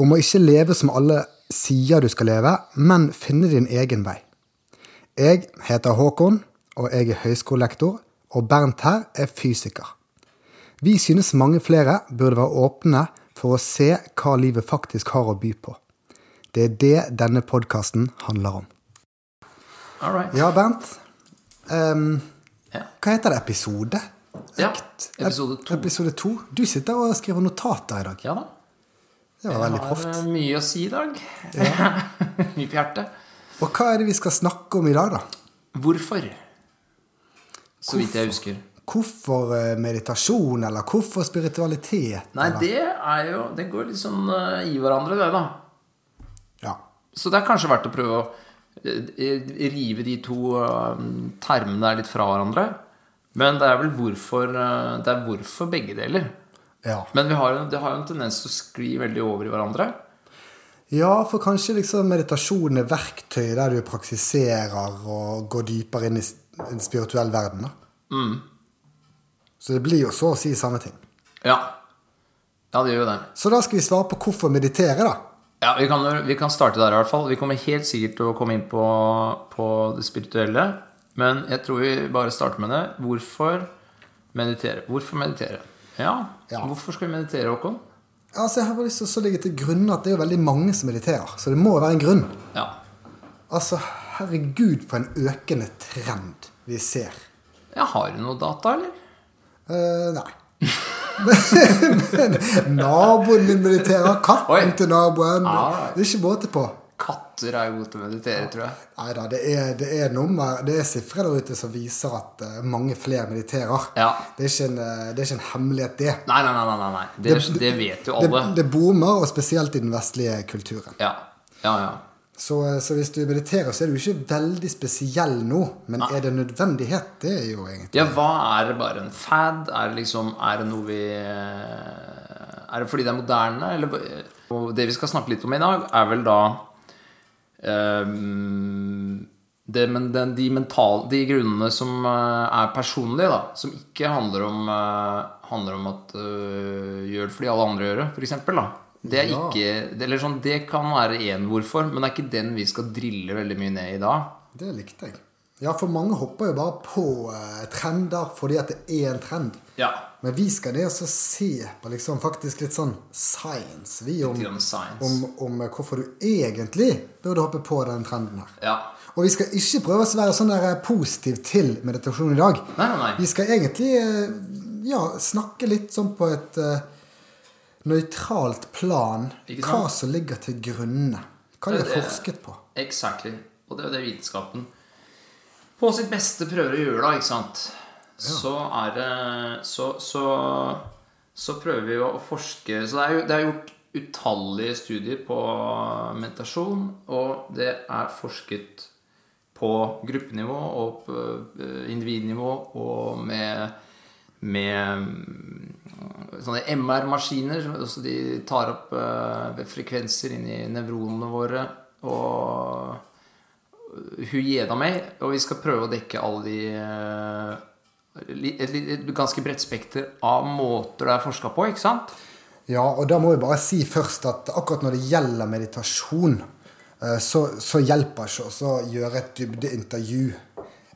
Om å ikke leve som alle sier du skal leve, men finne din egen vei. Jeg heter Håkon, og jeg er høyskolelektor, og Bernt her er fysiker. Vi synes mange flere burde være åpne for å se hva livet faktisk har å by på. Det er det denne podkasten handler om. All right. Ja, Bernt. Um, Ja. hva heter det? Episode? Ja, episode to. Episode to. Du sitter og skriver notater i dag. Ja da. Det var veldig Jeg har proft. mye å si i dag. mye på hjertet. Og hva er det vi skal snakke om i dag, da? Hvorfor? Så vidt jeg husker. Hvorfor eh, meditasjon, eller hvorfor spiritualitet? Nei, eller? det er jo Det går litt sånn uh, i hverandre, det, da. Ja. Så det er kanskje verdt å prøve å uh, rive de to uh, termene litt fra hverandre. Men det er vel hvorfor eh, Det er hvorfor begge deler. Ja. Men vi har, det har jo en tendens til å skli veldig over i hverandre. Ja, for kanskje liksom meditasjon er verktøy der du praksiserer og går dypere inn i en spirituell verden. Mm. Så det blir jo så å si samme ting. Ja. Ja, det gjør jo det. Så da skal vi svare på hvorfor meditere, da. Ja, vi kan, vi kan starte der i hvert fall. Vi kommer helt sikkert til å komme inn på, på det spirituelle. Men jeg tror vi bare starter med det. Hvorfor meditere? Hvorfor meditere? Ja, Ja. hvorfor skal vi meditere, Håkon? Altså, Jeg har bare lyst til å legge til grunn at det er jo veldig mange som mediterer. Så det må være en grunn. Ja. Altså, herregud, for en økende trend vi ser. ja har du noe data, eller? Eh, nei. Men naboen min mediterer. Katten Oi. til naboen. Alright. Det er ikke måte på. Katter er gode til å meditere, tror jeg. Nei da, det er, det er nummer Det er sifre der ute som viser at eh, mange flere mediterer. Ja. Det, er en, eh, det er ikke en hemmelighet, det. Nei, nei, nei, nei, nei, nei. Det, det vet jo alle. det boomer, og spesielt i den vestlige kulturen. Ja. Ja, ja. Så, eh, så hvis du mediterer, så er du ikke veldig spesiell nå. Men er det nødvendighet? Det er jo egentlig Ja, hva er det bare en fad? Er det liksom Er det noe vi Er det fordi det er moderne, eller Og det vi skal snakke litt om i dag, er vel da det, men den, de, mental, de grunnene som eh, er personlige, da, som ikke handler om, eh, handler om at uh, gjør det fordi alle andre gjør det, f.eks. Det er Ja. ikke det, eller sånn, det kan være én hvorfor, men det er ikke den vi skal drille veldig mye ned i da. Det likte jeg. Ja, for mange hopper jo bare på eh, trender fordi at det er en trend. Ja. Men vi skal ned og se på liksom faktisk litt sånn science. Vi om, science. om, om eh, hvorfor du egentlig burde hoppe på den trenden her. Ja. Og vi skal ikke prøve å være sånn der eh, positiv til meditasjon i dag. Nei, nei, nei. Vi skal egentlig ja, snakke litt sånn på et uh, nøytralt plan. Ikke sant? Hva som ligger til grunne. Hva Det- det- forsket på. Exactly. Og det er jo det vitenskapen på sitt beste prøver å gjøre, da, ikke sant. Så er det så, så, så prøver vi å forske Så det er jo det er gjort utallige studier på meditasjon, og det er forsket på gruppenivå og på eh, individnivå og med med mm, sånne MR-maskiner. Altså de tar opp eh, frekvenser inn i nevronene våre. Og hun gjeda meg, og vi skal prøve å dekke alle de eh, et, et ganske bredt spekter av måter det er forska på, ikke sant? Ja, og da må vi bare si først at akkurat når det gjelder meditasjon, eh, så, så hjelper det ikke å gjøre et dybdeintervju.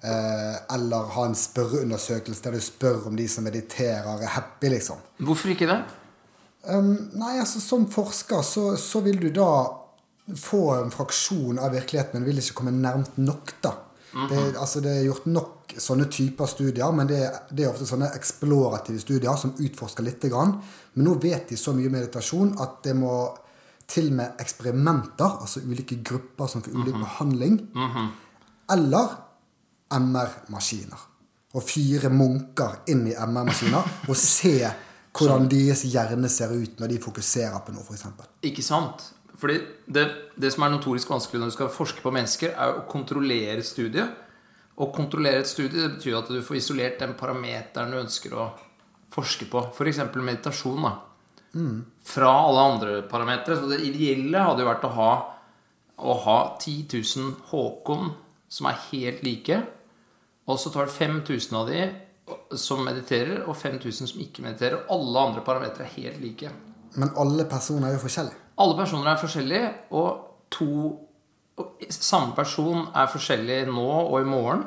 eh, Eller ha en spørreundersøkelse der du spør om de som mediterer, er happy, liksom. Hvorfor ikke det? Um, nei, altså Som forsker så, så vil du da få en fraksjon av virkeligheten, men vil ikke komme nærmt nok. da. det, altså, det er gjort nok sånne typer studier, men det, det er ofte sånne eksplorative studier som utforsker litt. Grann. Men nå vet de så mye meditasjon at det må til med eksperimenter, altså ulike grupper som får ulik behandling, eller MR-maskiner. Og fyre munker inn i MR-maskiner og se hvordan deres hjerne ser ut når de fokuserer på noe, f.eks. Ikke sant? Fordi det, det som er notorisk vanskelig når du skal forske på mennesker, er å kontrollere et studie. Å kontrollere et studie det betyr at du får isolert den parameteren du ønsker å forske på. F.eks. meditasjon. da Fra alle andre parametere. Så det ideelle hadde jo vært å ha, å ha 10 000 Håkon som er helt like. Og så tar du 5000 av de som mediterer, og 5000 som ikke mediterer. Og alle andre parametere er helt like. Men alle personer er jo forskjellige. Alle personer er forskjellige, og to Samme person er forskjellig nå og i morgen.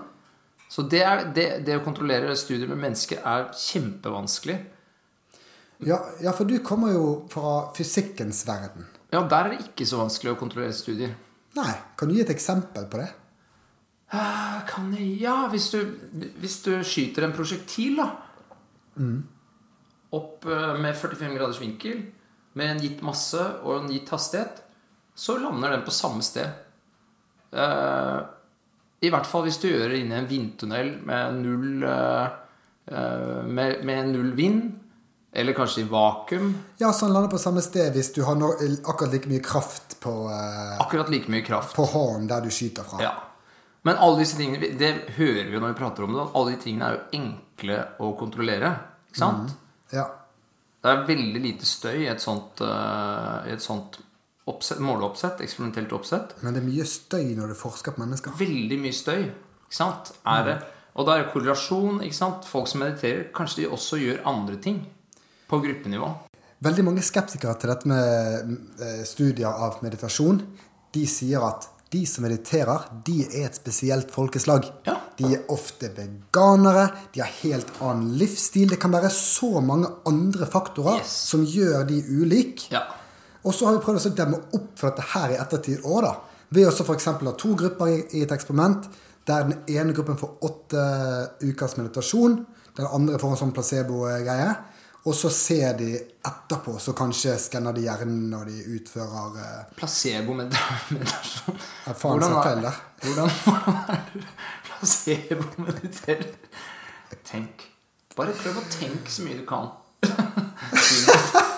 Så det, er, det, det å kontrollere studier med mennesker er kjempevanskelig. Ja, ja, for du kommer jo fra fysikkens verden. Ja, der er det ikke så vanskelig å kontrollere studier. Nei, kan du gi et eksempel på det? Eh, Kan jeg Ja, hvis du, hvis du skyter en prosjektil, da. Opp eh, med 45 graders vinkel, med en gitt masse og en gitt hastighet, så lander den på samme sted. Eh, I hvert fall hvis du gjør det inni en vindtunnel med null eh, eh, med, med null vind, eller kanskje i vakuum. Ja, så den lander på samme sted hvis du har no akkurat like mye kraft på, eh, Akkurat like mye kraft. på hånden der du skyter fra. Ja. Men alle disse tingene, det hører vi når vi prater om det, at alle de tingene er jo enkle å kontrollere. Ikke sant? Ja. Det er veldig lite støy i et sånt, eh, i et sånt oppsett, måleoppsett, eksperimentelt oppsett. Men det er mye støy når du forsker på mennesker. Veldig mye støy. Ikke sant? Er det, og da er det korrelasjon. ikke sant? Folk som mediterer, kanskje de også gjør andre ting på gruppenivå. Veldig mange skeptikere til dette med eh, studier av meditasjon, de sier at de som mediterer, de er et spesielt folkeslag. Ja. De er ofte veganere, de har helt annen livsstil. Det kan være så mange andre faktorer Yes. som gjør de ulike. Ja. Og så har vi prøvd å demme opp for dette her i ettertid òg, da. Ved å f.eks. ha to grupper i, i et eksperiment, der den ene gruppen får åtte ukers meditasjon, den andre får en sånn placebo-greie. Og så ser de etterpå, så kanskje skanner de hjernen når de utfører eh, Placebo-meditasjon. Ja, faen, sa feil der. Hvordan, er det placebo-mediterer? Tenk. Bare prøv å tenke så mye du kan.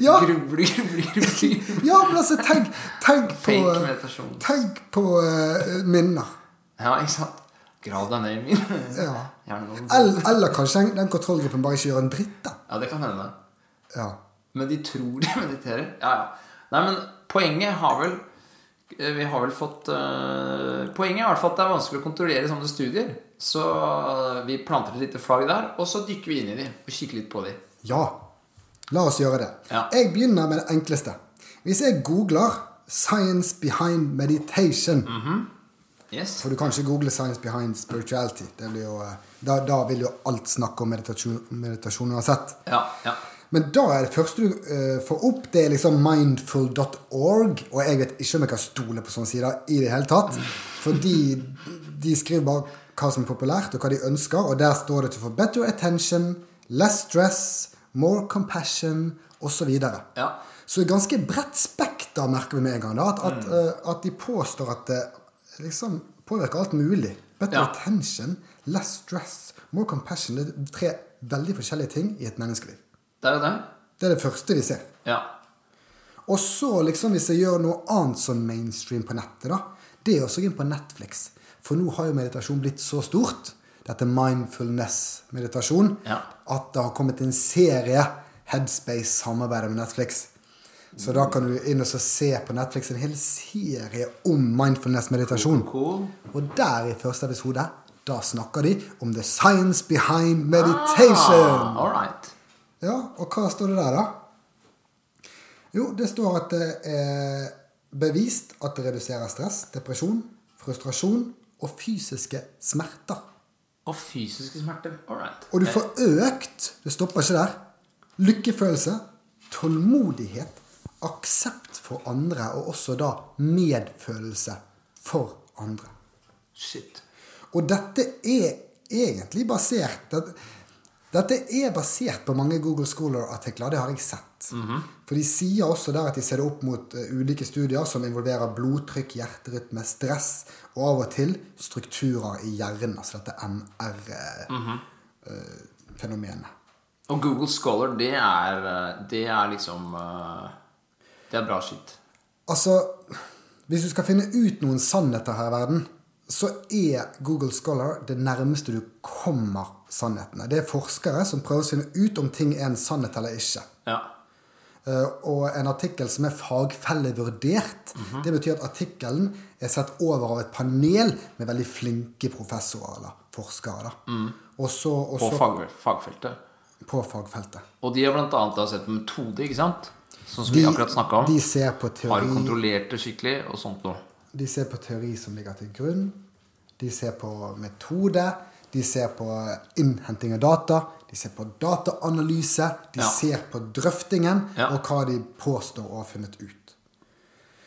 Ja, Grubler, grubler, grubler. ja men altså, tenk, tenk på. Tenk på uh, minner. Ja, ikke sant? Grav deg ned i min. Ja. Eller, eller kanskje den, kontrollgruppen bare ikke gjør en dritt, da. Ja, det kan hende. Ja. Men de tror de mediterer. Ja, ja. Nei, men poenget har vel eh, Vi har vel fått uh, Poenget er i hvert fall at det er vanskelig å kontrollere sånne studier. Så eh, vi planter et lite flagg der, og så dykker vi inn i de og kikker litt på de. Ja, la oss gjøre det. Ja. Jeg begynner med det enkleste. Hvis jeg googler 'Science behind meditation' Yes. For du kan ikke google 'Science behind spirituality'. Jo, eh, da, da vil jo alt snakke om meditasjon, meditasjon uansett. Ja, ja. Men da er det første du uh, får opp, det er liksom mindful.org. Og jeg vet ikke om jeg kan stole på sånne sider i det hele tatt. Fordi de skriver bare hva som er populært, og hva de ønsker. Og der står det til for better attention, less stress, more compassion osv. Ja. Så det er ganske bredt spekter, merker vi med en gang. Da, at, at, uh, at de påstår at det liksom påvirker alt mulig. Better Ja. attention, less stress, more compassion. Det er tre veldig forskjellige ting i et menneskeliv. Det er det. Det er det første vi ser. Ja. Og så, liksom, hvis jeg gjør noe annet sånn mainstream på nettet, da, det er også inn på Netflix. For nå har jo meditasjon blitt så stort, dette mindfulness-meditasjon, Ja. at det har kommet en serie Headspace samarbeider med Netflix. Så da kan du inn og se på Netflix en hel serie om mindfulness-meditasjon. Og der i første episode, da snakker de om the science behind meditation. Ah, all right. Ja, og hva står det der, da? Jo, det står at det er bevist at det reduserer stress, depresjon, frustrasjon og fysiske smerter. Og fysiske smerter. All right. Og du får økt Det stopper ikke der. Lykkefølelse, tålmodighet, aksept for andre, og også da medfølelse for andre. Shit. Og dette er egentlig basert dette, er basert på mange Google Scholar-artikler. Det har jeg sett. For de sier også der at de ser det opp mot eh, ulike studier som involverer blodtrykk, hjerterytme, stress og av og til strukturer i hjernen. Altså dette MR-fenomenet. Og Google Scholar, det er, eh, det er liksom eh, Det er bra skitt. Altså, hvis du skal finne ut noen sannheter her i verden, så er Google Scholar det nærmeste du kommer sannhetene. Det er forskere som prøver å finne ut om ting er en sannhet eller ikke. Ja. Eh, Og en artikkel som er fagfellevurdert, Mhm. det betyr at artikkelen er sett over av et panel med veldig flinke professorer eller forskere. Da. også, og Mm. På fagfeltet. på fagfeltet. Og de har annet sett på metode, ikke sant? Sånn som vi akkurat snakka om. de ser på Har kontrollert det skikkelig, og sånt noe. De ser på teori som ligger til grunn. De ser på metode. De ser på innhenting av data. De ser på dataanalyse. De Ja. ser på drøftingen Ja. og hva de påstår å ha funnet ut.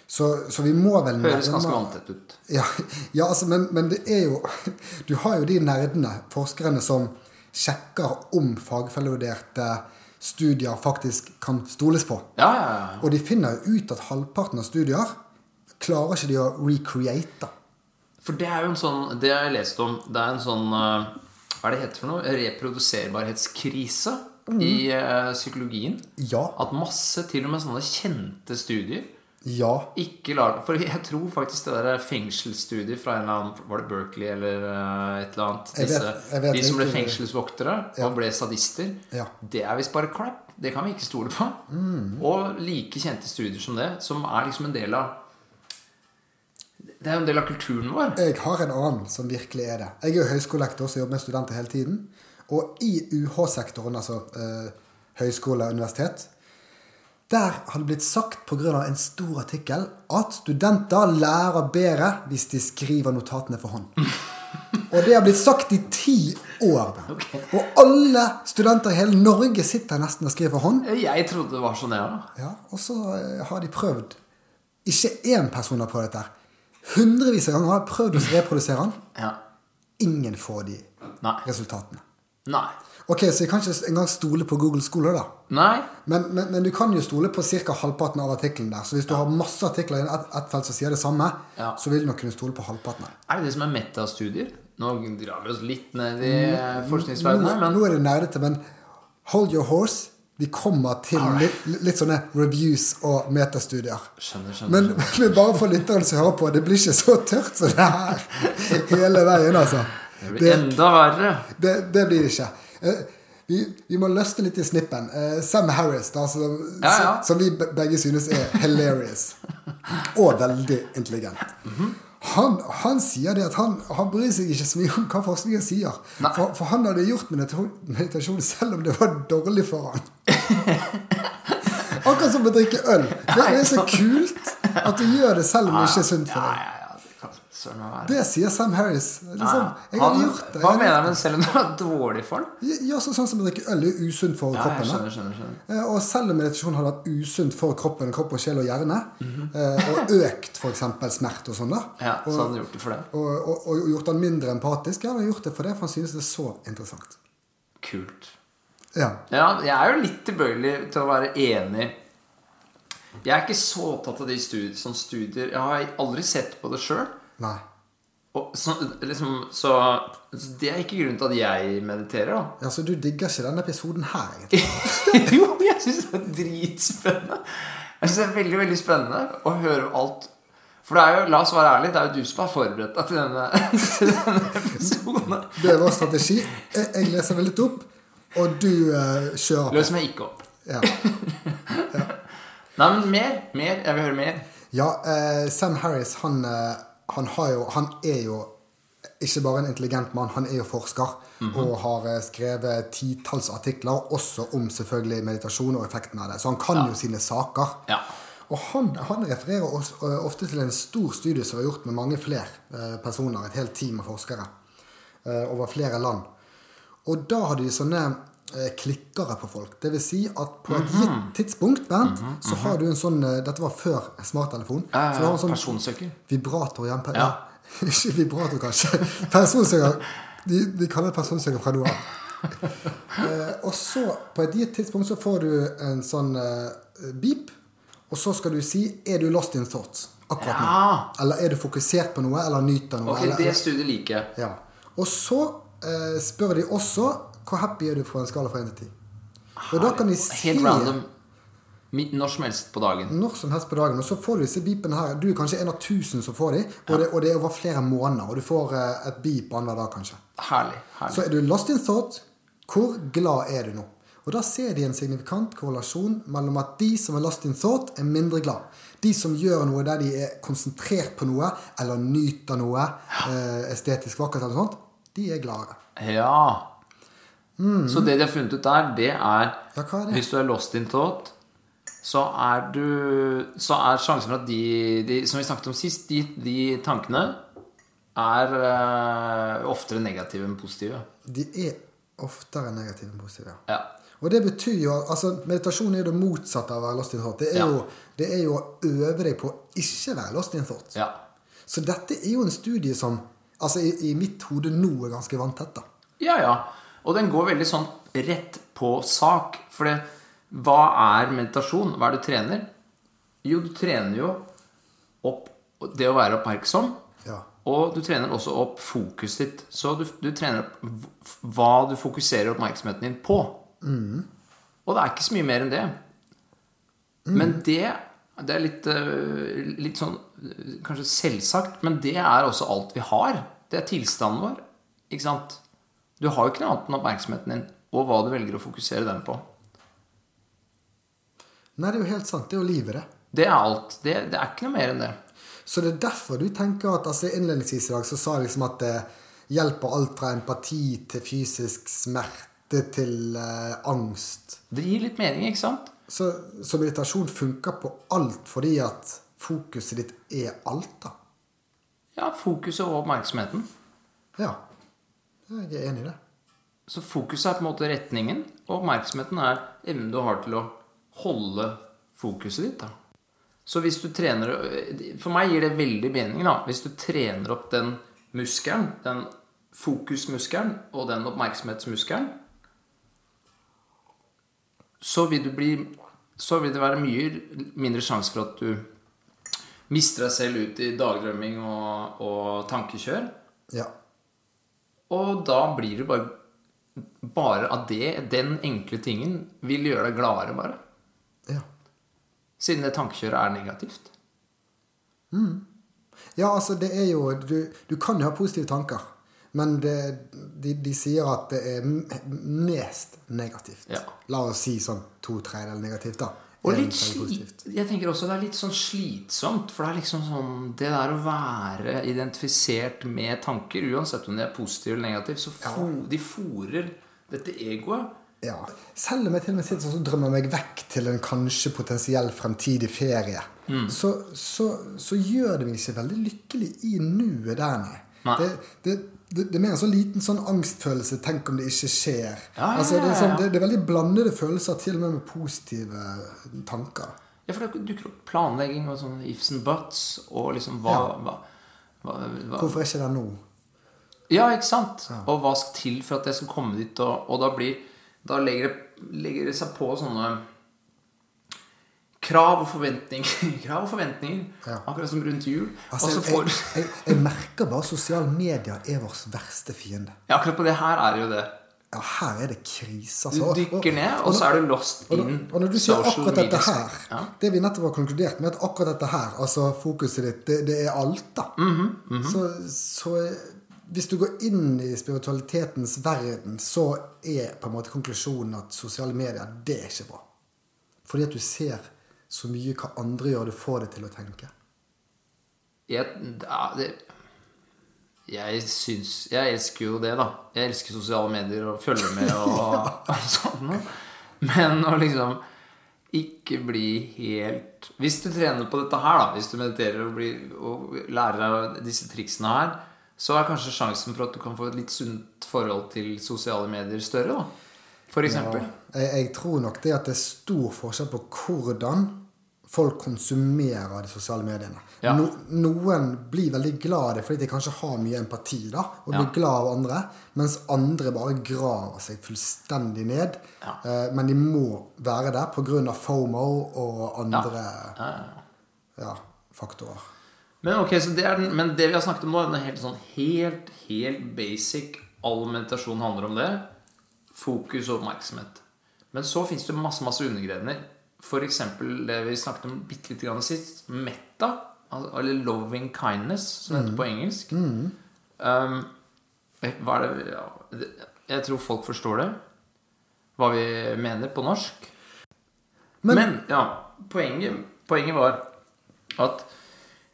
Så, så vi må vel Høres nærme- ganske vanntett ut. Ja, ja altså, men, men det er jo Du har jo de nerdene, forskerne, som sjekker om fagfellevurderte studier faktisk kan stoles på. Ja, ja, ja. Og de finner jo ut at halvparten av studier klarer ikke de å recreate. For det er jo en sånn Det har jeg lest om. Det er en sånn eh, Hva er det heter for noe? Reproduserbarhetskrise i eh, psykologien. Ja. At masse, til og med sånne kjente studier, Ja. ikke lar For jeg tror faktisk det der fengselsstudiet fra en eller annen Var det Berkeley eller eh, et eller annet? Jeg vet- jeg vet de som ble fengselsvoktere fengselsvoktere og ble sadister. Ja. Det er visst bare crap. Det kan vi ikke stole på. Mm. Og like kjente studier som det, som er liksom en del av Det er jo en del av kulturen vår. Jeg har en annen som virkelig er det. Jeg er jo høyskolelektor som jobber med studenter hele tiden. Og i UH-sektoren, altså eh, høyskole og universitet, der har det blitt sagt pga. en stor artikkel at studenter lærer bedre hvis de skriver notatene for hånd. Og det har blitt sagt i ti år. Okay. Og alle studenter i hele Norge sitter nesten og skriver for hånd. Jeg trodde det var sånn, jeg òg. Ja, og så eh, har de prøvd Ikke én person har prøvd dette. Hundrevis av ganger har prøvd å reprodusere den. Ja. Ingen får de Nei. resultatene. Nei. Ok, Så jeg kan ikke engang stole på Google Scholar, da. Nei. Men, men, men du kan jo stole på ca. halvparten av artikkelen der. Så hvis du har masse artikler i ett et felt som sier det samme, Ja. så vil du nok kunne stole på halvparten av. Er det det som er metastudier? Nå drar vi oss litt ned i eh, Nå, forskningsverdenen, men nå er det nerdete, men hold your horse. Vi kommer til litt, litt sånne reviews og metastudier. Skjønner, skjønner. Men, skjønner. men bare for lytteren som hører på, det blir ikke så tørt som det her hele veien, altså. Det blir enda verre. Det, det blir det ikke. Eh, Vi, vi må løsne litt i snippen. Eh, Sam Harris, da, som, Ja, ja. som vi begge synes er hilarious. Og veldig intelligent. Han, han sier det at han, han bryr seg ikke så mye om hva forskningen sier. For, for han hadde gjort meditasjon, selv om det var dårlig for han. Akkurat som å drikke øl. Det er så kult at du gjør det selv om det ikke er sunt for deg. ja, ja. Det kan søren meg være. Det sier Sam Harris. Liksom, jeg hadde gjort det. hva mener hadde- han med selv om du var dårlig for den? Ja, så, sånn som å drikke øl er usunt for Ja, kroppen. skjønner, skjønner, skjønner. Eh, Og selv om meditasjon har vært usunt for kroppen, kropp og sjel og hjerne, mm -hmm. og økt f.eks. smerte og sånn, da, Ja, så hadde han gjort det for det. og, og, og gjort han mindre empatisk, ja, han har gjort det for det, for han synes det er så interessant. Kult. Ja. Ja, jeg er jo litt tilbøyelig til å være enig. Jeg er ikke så opptatt av de studier, sånne studier. Jeg har aldri sett på det sjøl. Nei. Så, liksom, så, så det er ikke grunnen til at jeg mediterer, da. Ja, Så du digger ikke denne episoden her, egentlig? jo, jeg syns det er dritspennende. Jeg synes det er veldig veldig spennende å høre alt. For det er jo, la oss være ærlige, det er jo du som har forberedt deg til denne, til denne episoden. Det er vår strategi. Jeg, jeg leser vel litt opp, og du uh, kjører på. Løs meg ikke opp. Ja. Nei, men mer. Mer. Jeg vil høre mer. Ja, uh, Sam Harris, han, eh, han, har jo, han er jo ikke bare en intelligent mann, han er jo forsker. Mhm. Og har eh, skrevet titalls artikler også om selvfølgelig meditasjon og effekten av det. Så han kan jo sine saker. Ja. Og han, han refererer eh, ofte til en stor studie som er gjort med mange flere eh, personer. Et helt team av forskere over flere land. Og da hadde de sånne klikkere på folk. Det vil si at på et Mhm. gitt tidspunkt Bernt, så har du en sånn eh, Dette var før smarttelefon. Eh, så du har en sånn personsøker. vibrator igjen. Per, Ja. ja. Ikke vibrator, kanskje. Personsøker. De, de kaller det personsøker fra nå av. Eh, og så, på et gitt tidspunkt, så får du en sånn eh, beep. Og så skal du si 'Er du lost in thoughts?' akkurat nå. Eller er du fokusert på noe, eller nyter noe? Ok, eller, det studiet liker jeg. ja. Og så eh, spør de også hvor happy er du på en skala fra 1 til 10. Og da kan de Helt random. Når som helst på dagen. Når som helst på dagen. Og så får du disse beepene her. Du er kanskje en av tusen som får de, og, det, og det er over flere måneder. Og du får eh, et beep annenhver dag, kanskje. Herlig. herlig. Så er du lost in thought. Hvor glad er du nå? Og da ser de en signifikant korrelasjon mellom at de som er lost in thought, er mindre glad. De som gjør noe der de er konsentrert på noe, eller nyter noe eh, estetisk vakkert, eller sånt, de er gladere. Ja. Så det de har funnet ut der, det er det? Hvis du er lost in thought, så er du Så er sjansen for at de, de Som vi snakket om sist, de, de tankene er uh, oftere negative enn positive. De er oftere negative enn positive. ja. Ja. Og det betyr jo altså Meditasjon er jo det motsatte av å være lost in thought. Det er, Ja. jo, det er jo å øve deg på å ikke være lost in thought. ja. Så dette er jo en studie som altså i, i mitt hode nå er ganske vanntett. da. Ja, ja. Og den går veldig sånn rett på sak. For det, hva er meditasjon? Hva er det du trener? Jo, du trener jo opp det å være oppmerksom. Ja. Og du trener også opp fokuset ditt. Så du, du trener opp hva du fokuserer oppmerksomheten din på. Og det er ikke så mye mer enn det. Men det, det er litt, eh, litt sånn eh, kanskje selvsagt, men det er også alt vi har. Det er tilstanden vår. Ikke sant? Du har jo ikke noe annet enn oppmerksomheten din og hva du velger å fokusere den på. Nei, det er jo helt sant. Det er jo livet, det. Det er alt. Det, det er ikke noe mer enn det. Så det er derfor du tenker at altså Innledningsvis i dag så sa jeg liksom at det hjelper alt fra empati til fysisk smerte til eh, angst. Det gir litt mening, ikke sant? Så, så meditasjon funker på alt fordi at fokuset ditt er alt, da. Ja, fokuset og oppmerksomheten. Ja. Jeg er enig i det. Så fokuset er på en måte retningen, og oppmerksomheten er evnen du har til å holde fokuset ditt. da. Så hvis du trener For meg gir det veldig mening da, hvis du trener opp den muskelen, den fokusmuskelen og den oppmerksomhetsmuskelen, så vil du bli Så vil det være mye mindre sjanse for at du mister deg selv ut i dagdrømming og, og tankekjør. Ja. Og da blir det bare Bare av det, den enkle tingen, vil gjøre deg gladere, bare. Ja. Siden det tankekjøret er negativt. Ja, altså det er jo Du, du kan jo ha positive tanker, men det, de, de sier at det er mest negativt. Ja. La oss si sånn to tredjedeler negativt, da. Og litt jeg tenker også det er litt sånn slitsomt. For det er liksom sånn Det der å være identifisert med tanker, uansett om de er positive eller negative, så fo, de fòrer dette egoet. Ja. Selv om jeg til og med sitter sånn og drømmer meg vekk til en kanskje potensiell fremtidig ferie, Mm. så, så, så gjør det meg ikke veldig lykkelig i nuet der. Nei. Det, det, det, det er mer en sånn liten sånn angstfølelse. Tenk om det ikke skjer. Ja, altså, det, er sånn, det, det er veldig blandede følelser, til og med med positive tanker. Ja, for det dukker opp planlegging og sånn ifs and buts og liksom hva, Ja. hva, hva, hva Hvorfor er ikke det nå? Ja, ikke sant? Og hva skal til for at jeg skal komme dit? Og, og da blir Da legger det, legger det seg på sånne krav og forventninger. krav og forventninger Ja. Akkurat som rundt jul. Altså, får jeg, jeg, jeg merker bare at sosiale medier er vår verste fiende. Ja, akkurat på det her er jo det. Ja, her er det krise. Altså. Du dykker ned, og og så er du lost Og, in og når du sier akkurat dette her Ja. Det vi nettopp har konkludert med, at akkurat dette her, altså fokuset ditt, det, det er alt, da. Mhm, Så, så hvis du går inn i spiritualitetens verden, så er på en måte konklusjonen at sosiale medier, det er ikke bra. Fordi at du ser så mye hva andre gjør, du får deg til å tenke. Jeg, ja, det, jeg syns Jeg elsker jo det, da. Jeg elsker sosiale medier og følger med og, og sånn. Men å liksom ikke bli helt Hvis du trener på dette her, da, hvis du mediterer og, blir, og lærer deg disse triksene her, så er kanskje sjansen for at du kan få et litt sunt forhold til sosiale medier større, da. For eksempel. Jeg, jeg tror nok det at det er stor forskjell på hvordan folk konsumerer de sosiale mediene. Ja. No, noen blir veldig glad i det fordi de kanskje har mye empati da, og Ja. blir glad av andre, mens andre bare graver seg fullstendig ned. Ja. Eh, men de må være der pga. FOMO og andre ja, faktorer. Men okay, så det den, men det vi har snakket om nå, er helt sånn helt, helt basic. All meditasjon handler om det. Fokus og oppmerksomhet. Men så fins det masse masse undergrener. f.eks. det vi snakket om bitte lite grann sist, metta, eller loving kindness, som det heter på engelsk. Um, hva er det ja, Jeg tror folk forstår det, hva vi mener på norsk. Men- Men, ja, poenget, poenget var at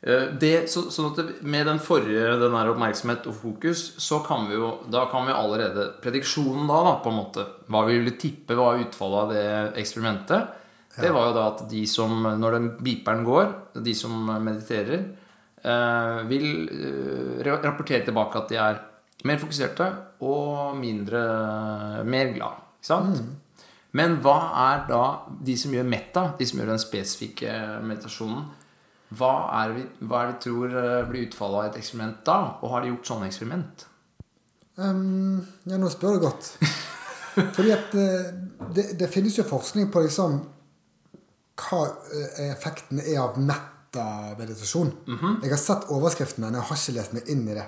eh, det, så, sånn at det, Med den forrige den der oppmerksomhet og fokus, så kan vi jo Da kan vi allerede Prediksjonen da, da, på en måte Hva vi ville tippe var utfallet av det eksperimentet, det var jo da at de som Når den beeperen går, de som mediterer, eh, vil eh, rapportere tilbake at de er mer fokuserte og mindre mer glad. Ikke sant? Men hva er da de som gjør metta, de som gjør den spesifikke meditasjonen? Hva er det vi, hva er det vi tror eh, blir utfallet av et eksperiment da? Og har de gjort sånne eksperiment? Um, ja, nå spør du godt. Fordi at eh, det, det finnes jo forskning på liksom hva eh, effekten er av metta-meditasjon. Jeg har sett overskriftene, men jeg har ikke lest meg inn i det.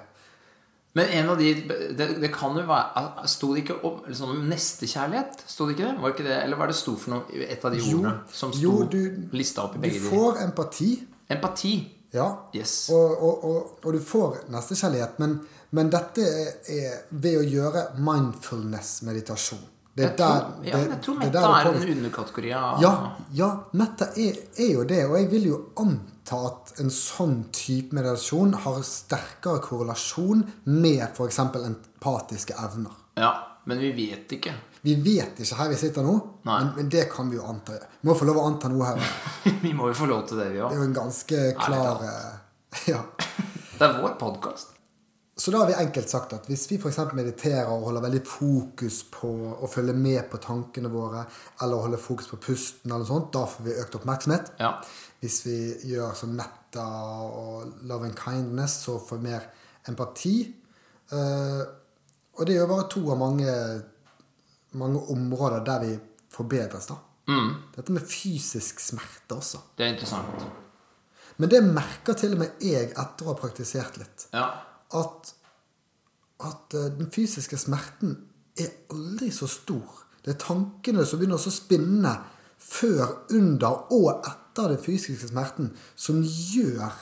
Men en av de Det, det kan jo være Sto det ikke om liksom, nestekjærlighet? Sto det ikke det? Var ikke det? Eller hva er det sto for noe et av de Jo, ordene som sto jo, du- lista opp i Du begge de? får empati, Empati. ja, Yes. og, og, og, og du får nestekjærlighet, men, men dette er, er ved å gjøre mindfulness-meditasjon. Det der, tror, ja, det- jeg tror metta er en underkategori av Ja, ja metta er, er jo det. Og jeg vil jo anta at en sånn type meditasjon har sterkere korrelasjon med f.eks. empatiske evner. Ja, men vi vet ikke. Vi vet ikke her vi sitter nå, men, men det kan vi jo anta. Vi må få lov å anta noe her. vi må jo få lov til det, vi Det er jo en ganske klar eh, Ja. Det er vår podkast. Så da har vi enkelt sagt at hvis vi f.eks. mediterer og holder veldig fokus på å følge med på tankene våre, eller holder fokus på pusten, eller noe sånt, da får vi økt oppmerksomhet. Ja. Hvis vi gjør som metta og love and kindness, så får vi mer empati. Eh, og det er jo bare to av mange, mange områder der vi forbedres. da. Mm, Dette med fysisk smerte også. det er interessant. Men det merker til og med jeg etter å ha praktisert litt. Ja. At, at eh, den fysiske smerten er aldri så stor. Det er tankene som begynner å spinne før, under og etter den fysiske smerten, som gjør,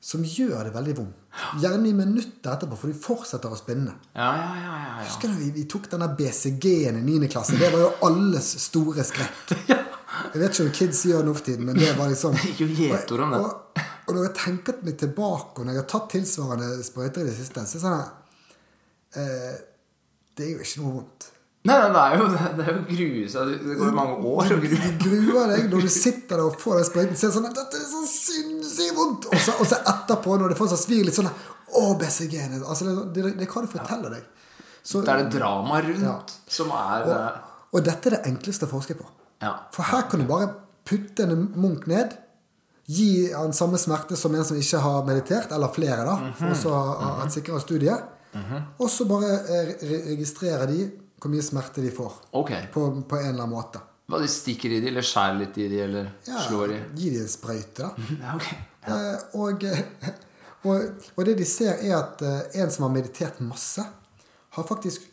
som gjør det veldig vondt. Gjerne i minutter etterpå, for de fortsetter å spinne. Ja, ja, ja, ja, ja. Husker du vi, vi tok denne BCG-en i 9. klasse? Det var jo alles store skrekk. Jeg vet ikke om kids gjør det nå for tiden, men det var liksom Det gikk jo gjetord om det. Og, når jeg tenker meg tilbake, og når jeg har tatt tilsvarende sprøyter i det siste, så er det sånn at eh, Det er jo ikke noe vondt. Nei, nei, det er jo, det er jo å. Det går jo mange år Du, du gruer deg når du sitter der og får den sprøyten. Ser sånn at dette er så sinnssykt vondt! Og så, og så etterpå, når det fortsatt svir litt sånn at Å, BCG-en altså, det, det, det kan du forteller deg. Så, Det er det drama rundt Ja. som er og, og dette er det enkleste å forske på. Ja. For her kan du bare putte en munk ned, gi han samme smerte som en som ikke har meditert, eller flere, da, for også å ha et sikrere studie. Og så bare eh, re registrere de hvor mye smerte de får. Ok. På, på en eller annen måte. Hva, de stikker i de, eller skjærer litt i de, eller Ja, slår i? Gi de en sprøyte, da. Ja, ok. Eh, og, og, og det de ser, er at eh, en som har meditert masse, har faktisk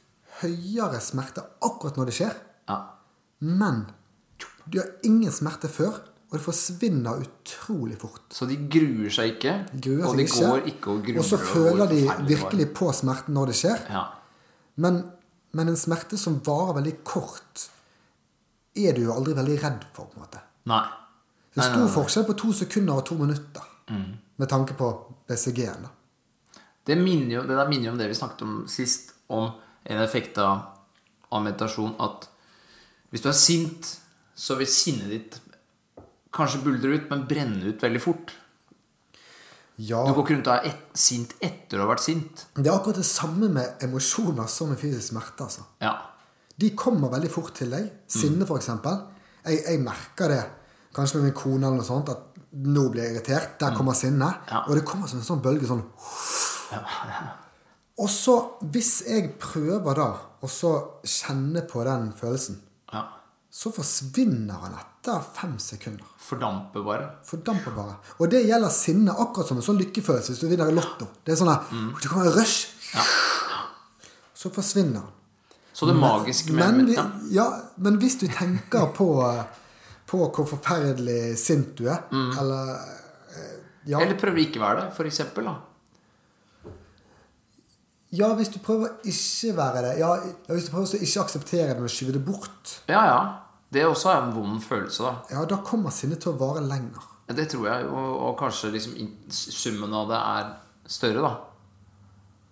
høyere smerte akkurat når det skjer. Ja. Men du har ingen smerte før, og det forsvinner utrolig fort. Så de gruer seg ikke, De gruer og de ikke. går ikke og gruer. Og så føler de virkelig på smerten når det skjer. Ja. Men, men en smerte som varer veldig kort, er du jo aldri veldig redd for. på en måte. Nei. Det er stor forskjell på to sekunder og to minutter. Med tanke på BCG-en. Det, minner jo, det der minner jo om det vi snakket om sist, om en effekt av, av meditasjon, at hvis du er sint, så vil sinnet ditt kanskje buldre ut, men brenne ut veldig fort. Ja, Du går ikke rundt og er et, sint etter å ha vært sint. Det er akkurat det samme med emosjoner som med fysisk smerte. altså. Ja. De kommer veldig fort til deg. Sinne, for eksempel. Jeg, jeg merker det kanskje med min kone eller noe sånt, at nå blir jeg irritert. Der kommer sinnet. Ja. Og det kommer som en sånn bølge sånn Og så, hvis jeg prøver da å så kjenne på den følelsen, ja. så forsvinner han etter fem sekunder. Fordamper bare. Fordamper bare. Og det gjelder sinne akkurat som en sånn lykkefølelse hvis du vinner i Lotto. Det er sånn her, Det kommer en rush. Så forsvinner den. Så det magiske med Men, vi, ja. ja, men hvis du tenker på, på hvor forferdelig sint du er. Eller eh, ja. Eller prøver ikke være det, for eksempel. Da. ja, hvis du prøver å ikke være det. Ja, ja, hvis du prøver å ikke akseptere det, men skyve det bort. Ja, ja. Det også er en vond følelse, da. Ja, da kommer sinnet til å vare lenger. Det tror jeg, og, og kanskje liksom summen av det er større, da.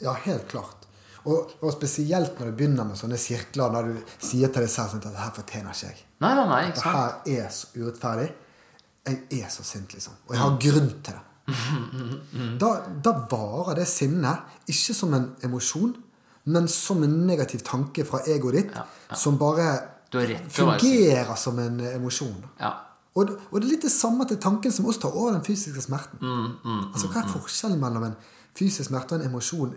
Ja, helt klart. Og, og spesielt når du begynner med sånne sirkler, når du sier til deg selv sånn at 'det her fortjener ikke jeg'. Nei, nei, nei, ikke Det sant? her er så urettferdig. Jeg er så sint, liksom. Og jeg har grunn til det. Da, da varer det sinnet ikke som en emosjon, men som en negativ tanke fra egoet ditt, som bare Fungerer som en emosjon. Ja. Og, og det er litt det samme til tanken som også tar over den fysiske smerten. Mm, altså, Hva er forskjellen mellom en fysisk smerte og en emosjon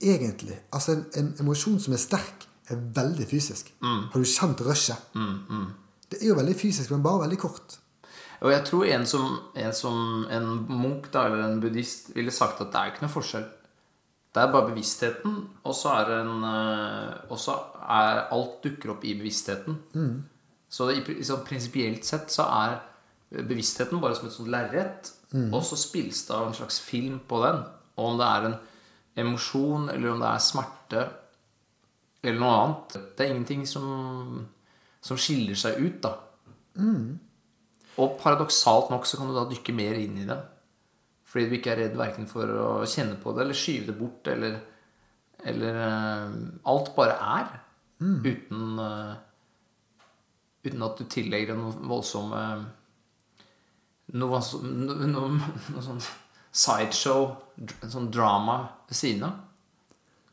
egentlig? Altså, En, en emosjon som er sterk, er veldig fysisk. Mm. Har du kjent rushet? Det er jo veldig fysisk, men bare veldig kort. Og jeg tror en som, en som en munk da, eller en buddhist ville sagt at det er ikke noe forskjell. Det er bare bevisstheten, og så er, en, eh, og så er alt dukker opp i bevisstheten. Så i, pri- sånn prinsipielt sett så er bevisstheten bare som et sånt lerret, og så spilles det av en slags film på den. Og om det er en emosjon, eller om det er smerte, eller noe annet Det er ingenting som, som skiller seg ut, da. Og paradoksalt nok så kan du da dykke mer inn i det. Fordi du ikke er redd verken for å kjenne på det eller skyve det bort eller, eller uh, Alt bare er. Uten uh, Uten at du tillegger det noe voldsomme Noe, noe, noe, noe sånn sideshow, sånn drama ved siden av.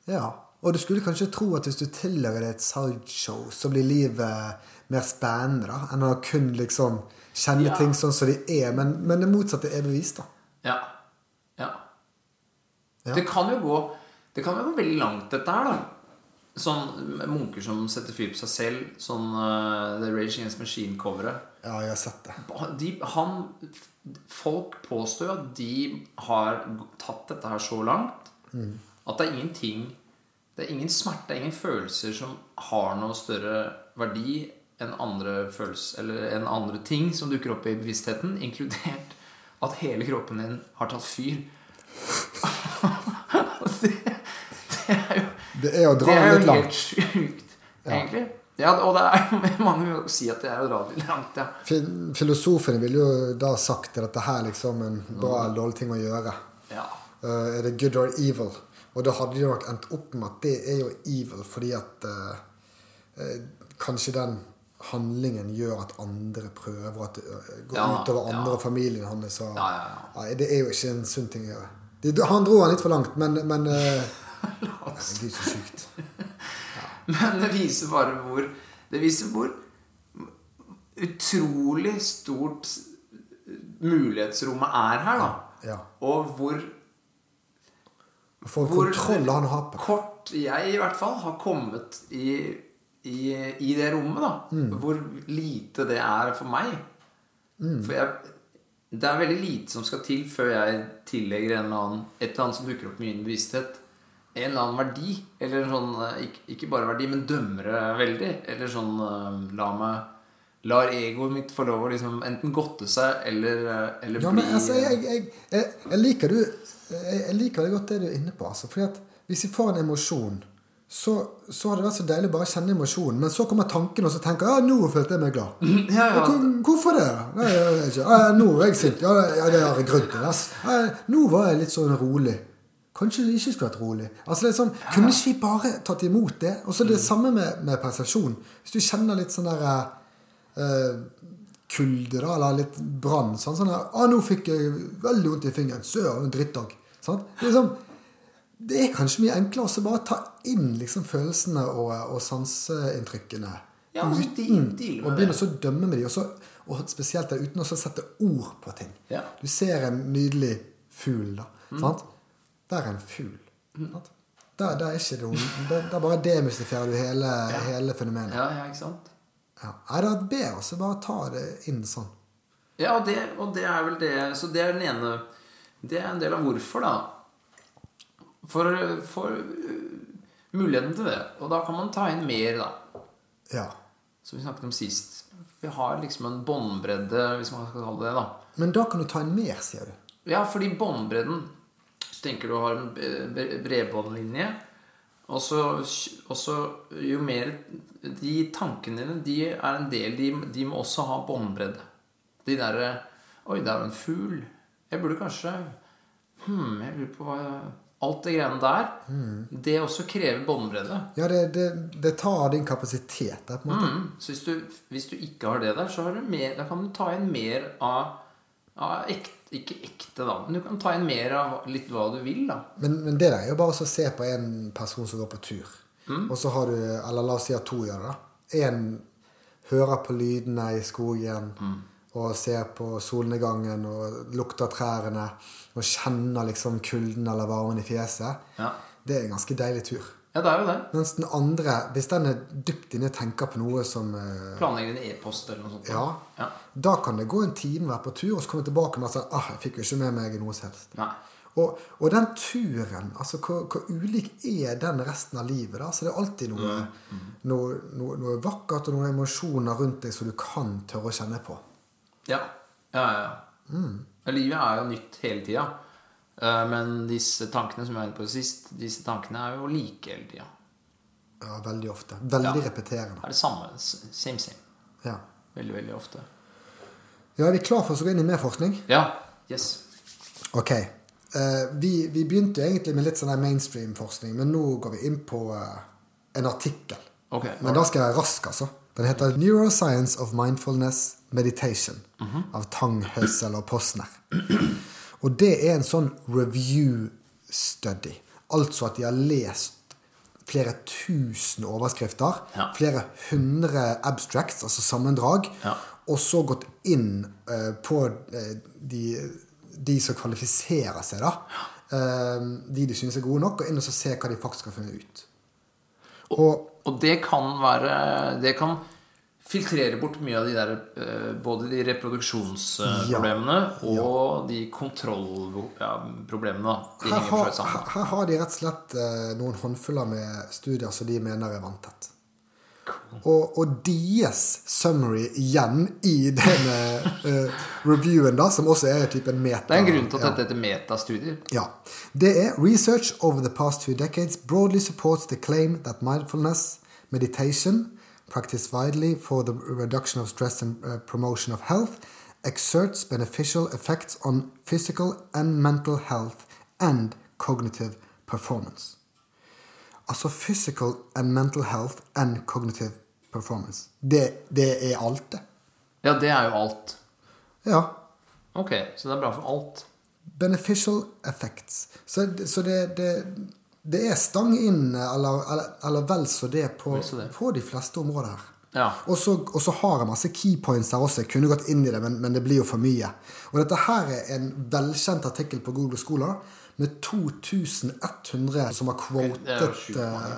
Ja, Og du skulle kanskje tro at hvis du tillegger det et sideshow, så blir livet mer spennende da, enn å kun liksom kjenne Ja. ting sånn som de er. Men, men det motsatte er bevist, da. Ja. ja. Ja. Det kan jo gå Det kan jo gå veldig langt, dette her, da. Sånn munker som setter fyr på seg selv. Sånn uh, The Rage Against Machine-coveret. Ja, jeg har sett det. De, han, folk påstår jo at de har tatt dette her så langt at det er ingenting Det er ingen smerte, er ingen følelser som har noe større verdi enn andre følelser Eller enn andre ting som dukker opp i bevisstheten, inkludert at hele kroppen din har tatt fyr. Det, det er jo Det er det er jo helt sjukt, egentlig. Ja, og det er mange vil jo si at det er å dra litt langt, ja. Filosofene ville jo da sagt at dette her liksom en bra eller dårlig ting å gjøre. ja. Uh, er det good or evil? Og da hadde de nok endt opp med at det er jo evil, fordi at uh, uh, kanskje den handlingen gjør at andre prøver at det eh, går Ja, utover andre og familien hans. Og, Ja, ja, ja. Det er jo ikke en sunn ting å gjøre. De, han dro han litt for langt, men, men Det er så sjukt. Men det viser bare hvor Det viser hvor utrolig stort mulighetsrommet er her, da. Ja. Og hvor, For kontroll han har på kort jeg i hvert fall har kommet i, i, i det rommet, da. Mm. Hvor lite det er for meg. For jeg det er veldig lite som skal til før jeg tillegger en eller annen, et eller annet som dukker opp i min bevissthet, en eller annen verdi. Eller sånn, eh, ikke, ikke bare verdi, men dømmer det veldig. Eller sånn eh, La meg Lar egoet mitt få lov å liksom enten godte seg eller, eh, eller Ja, bli men altså, jeg, jeg, jeg, jeg liker du jeg, liker det godt det du er inne på. Altså, fordi at hvis jeg får en emosjon, så, så har det vært så deilig bare å kjenne emosjonen. Men så kommer tanken, og så tenker jeg ja, nå følte jeg meg glad. Ja, ja. Hvor, hvorfor det? Nei, jeg vet ikke. Ja, nå er jeg sint. Ja, det har jeg grunn til. ass. Nå var jeg litt sånn rolig. Kanskje det ikke skulle vært rolig. Altså det er sånn, Kunne ikke vi bare tatt imot det? Og så Mm. det samme med, med persepsjon. Hvis du kjenner litt sånn der eh, kulde, da, eller litt brann. Sånn, sånn der, ah, 'Nå fikk jeg veldig vondt i fingeren. Søren, en drittdag.' Sånn? Det, er liksom, det er kanskje mye enklere å bare ta inn liksom, følelsene og, og sanseinntrykkene Ja, og så uten deal- deal med begynne å dømme med dem. Og, så, og spesielt der, uten å sette ord på ting. Ja. Du ser en nydelig fugl, da. Mm. Sant? Der er en fugl. sant? Der, der er ikke det Der, der bare demystifierer du hele, hele fenomenet. Ja, ja, ikke sant? Ja. Er det bedre å bare ta det inn sånn. Ja, og det, og det er vel det Så det er den ene Det er en del av hvorfor, da. For, for uh, muligheten til det. Og da kan man ta inn mer, da. Ja. Som vi snakket om sist. Vi har liksom en båndbredde, hvis man skal kalle det det. da. Men da kan du ta inn mer, sier du. Ja, fordi båndbredden Så tenker du har en bredbåndlinje. Og så, og så jo mer De tankene dine de er en del De, de må også ha båndbredde. De derre Oi, det er jo en fugl. Jeg burde kanskje Hm, jeg lurer på hva Alt det greiene der, det også krever båndbredde. Ja, det, det, det tar din kapasitet der, på en måte. Mm. Så hvis du, hvis du ikke har det der, så har du mer, da kan du ta inn mer av, av ekte, Ikke ekte, da, men du kan ta inn mer av litt hva du vil, da. Men, men det der er jo bare å se på en person som går på tur. Og så har du Eller la oss si at to gjør det. da. En hører på lydene i skogen og ser på solnedgangen og lukter trærne og kjenner liksom kulden eller varmen i fjeset. Ja. Det er en ganske deilig tur. ja, det er jo det. Mens den andre, hvis den er dypt inne og tenker på noe som eh, Planlegge en e-post eller noe sånt. Ja. ja. Da kan det gå en time være på tur, og så komme tilbake med at sånn, ah, jeg fikk jo ikke med meg noe som helst. Nei. Og, og den turen, altså hvor, hvor ulik er den resten av livet? da? Så det er alltid noe, noe, noe, noe vakkert og noen emosjoner rundt deg som du kan tørre å kjenne på. Ja. Ja, ja, ja. Mm. Livet er jo nytt hele tida. Eh, Men disse tankene som jeg var inne på sist, disse tankene er jo like hele tida. Ja, Veldig ofte. Veldig Ja. repeterende. Det er det samme. Same, same. Ja. Veldig, veldig ofte. ja, er vi klar for å gå inn i mer forskning? Ja. Yes. Ok. Eh, vi, vi begynte egentlig med litt sånn mainstream-forskning, men nå går vi inn på eh, en artikkel. Ok. Men da skal jeg være rask, altså. Den heter 'Neuroscience of Mindfulness Meditation' av Tang, Høssel og Posner. Og det er en sånn review study. Altså at de har lest flere tusen overskrifter, Ja. flere hundre abstracts, altså sammendrag, Ja. og så gått inn uh, på uh, de, de som kvalifiserer seg, da. Uh, de de synes er gode nok, og inn og så se hva de faktisk har funnet ut. Og Og det kan være Det kan filtrere bort mye av de der eh, Både de reproduksjonsproblemene og de kontrollproblemene. Ja, her, her har de rett og slett eh, noen håndfuller med studier som de mener er vanntett. Og, og deres summary igjen i denne uh, reviewen, da, som også er typ en meta Det er en grunn til at ja. dette heter metastudier. Ja. Det er Research over the past two decades broadly supports the claim that mindfulness, meditation, practiced widely for the reduction of stress and uh, promotion of health, exerts beneficial effects on physical and mental health and cognitive performance. Altså physical and mental health and cognitive performance. Det, det er alt, det. Ja, det er jo alt. Ja. Ok, så det er bra for alt. Beneficial effects. Så, så det, det, det er stang inn, eller, eller, eller vel så det, på, på de fleste områder her. Ja. Og så, og så har jeg masse keypoints her også. Jeg kunne gått inn i det, men, men det blir jo for mye. Og dette her er en velkjent artikkel på Google Scholar med 2100 som har quotet, eh,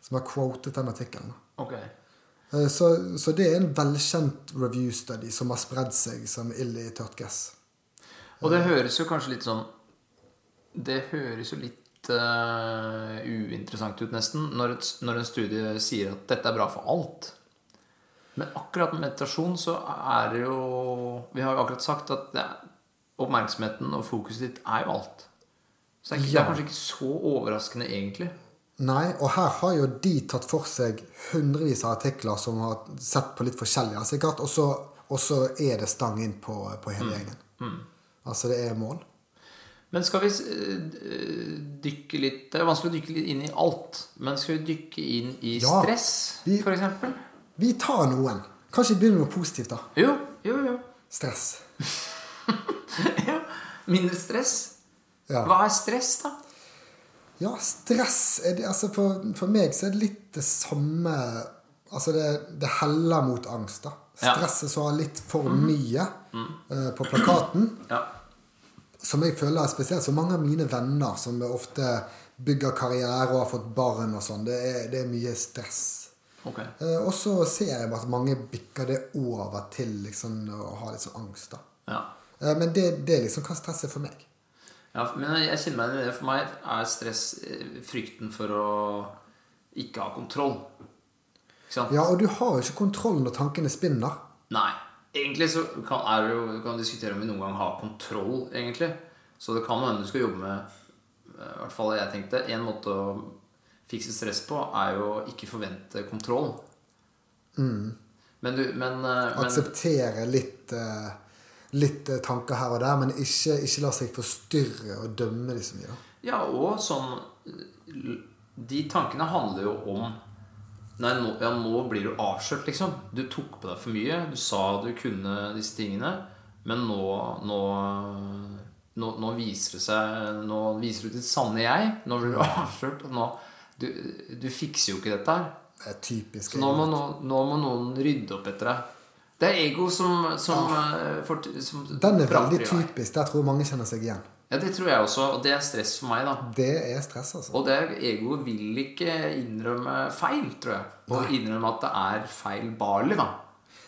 som har quotet den artikkelen. Ok. Eh, Så, så det er en velkjent review study som har spredd seg som ild i tørt gress. Og det høres jo kanskje litt sånn Det høres jo litt uh, uinteressant ut, nesten, når, et, når en studie sier at dette er bra for alt. Men akkurat med meditasjon så er det jo Vi har jo akkurat sagt at er, oppmerksomheten og fokuset ditt er jo alt. Så det er, ikke, det er kanskje ikke så overraskende, egentlig. Nei, og her har jo de tatt for seg hundrevis av artikler som har sett på litt forskjellig. Altså, sikkert, og, så, og så er det stang inn på, på hele gjengen. Altså det er mål. Men skal vi eh, dykke litt Det er vanskelig å dykke litt inn i alt. Men skal vi dykke inn i Ja. stress, f.eks.? Vi tar noen. Kanskje begynner med noe positivt, da. Jo, jo, jo. Stress. ja. Mindre stress. Ja. Hva er stress, da? Ja, stress det, altså for, for meg så er det litt det samme Altså det, det heller mot angst. da. Stresset som har litt for mye eh, på plakaten. Ja. Som jeg føler er spesielt så mange av mine venner som ofte bygger karriere og har fått barn og sånn, det, det er mye stress. Okay. Eh, og så ser jeg at mange bikker det over til liksom å ha litt sånn angst. da. Ja. Eh, men det, det er liksom hva stress er for meg. Ja. Men jeg kjenner meg igjen i det. For meg er stress eh, frykten for å ikke ha kontroll. Ikke sant? Ja, og du har jo ikke kontroll når tankene spinner. Nei. Egentlig så kan, er det jo, du kan diskutere om vi noen gang har kontroll, egentlig. Så det kan hende du skal jobbe med I hvert fall jeg tenkte En måte å fikse stress på er jo å ikke forvente kontroll. Men du Men, Akseptere men litt, eh, litt eh, tanker her og der, men ikke, ikke la seg forstyrre og dømme de så mye. Ja, og sånn De tankene handler jo om Nei, nå, ja, nå blir du avslørt, liksom. Du tok på deg for mye. Du sa du kunne disse tingene. Men nå, nå, nå, nå viser det seg Nå viser du ditt sanne jeg. Nå blir du avslørt. Nå, du, du fikser jo ikke dette her. Det er typisk. Så nå må, nå, nå må noen rydde opp etter deg. Det er ego som, som, ja. for, som Den er veldig typisk. Der tror jeg mange kjenner seg igjen. Ja, det tror jeg også. Og det er stress for meg, da. Det er stress, altså. Og det egoet vil ikke innrømme feil, tror jeg. Og innrømme at det er feil barlig da.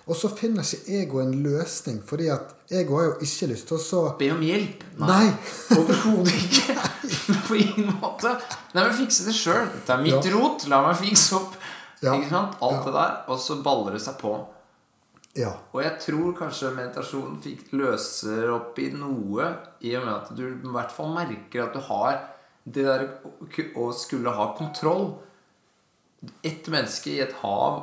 Og så finner ikke ego en løsning, fordi at ego har jo ikke lyst til å så Be om hjelp. Nei. Overhodet ikke. På ingen måte. Nei, men fikse det sjøl. Dette er mitt Ja. rot. La meg fikse opp. Ja. Ikke sant? Alt det der. Og så baller det seg på. Ja. Og jeg tror kanskje meditasjonen fikk løser opp i noe, i og med at du i hvert fall merker at du har det der å skulle ha kontroll. Ett menneske i et hav,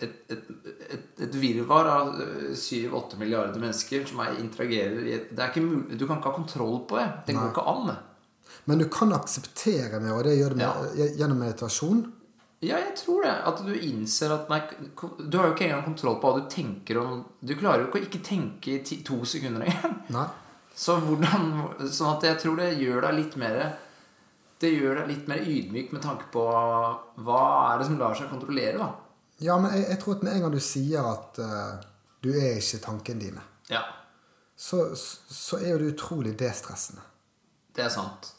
et, et, et, et virvar av 7-8 milliarder mennesker som er, interagerer i et, er mulig, Du kan ikke ha kontroll på det. Det går ikke an. Men du kan akseptere med, og det gjør du med, gjennom meditasjon. Ja, jeg tror det. At du innser at nei, Du har jo ikke engang kontroll på hva du tenker om Du klarer jo ikke å ikke tenke i ti, to sekunder igjen. Nei. Så hvordan, sånn at jeg tror det gjør deg litt mer Det gjør deg litt mer ydmyk med tanke på hva er det som lar seg kontrollere, da. Ja, men jeg, jeg tror at med en gang du sier at uh, du er ikke tankene dine, Ja, så, så er jo det utrolig destressende. det er sant.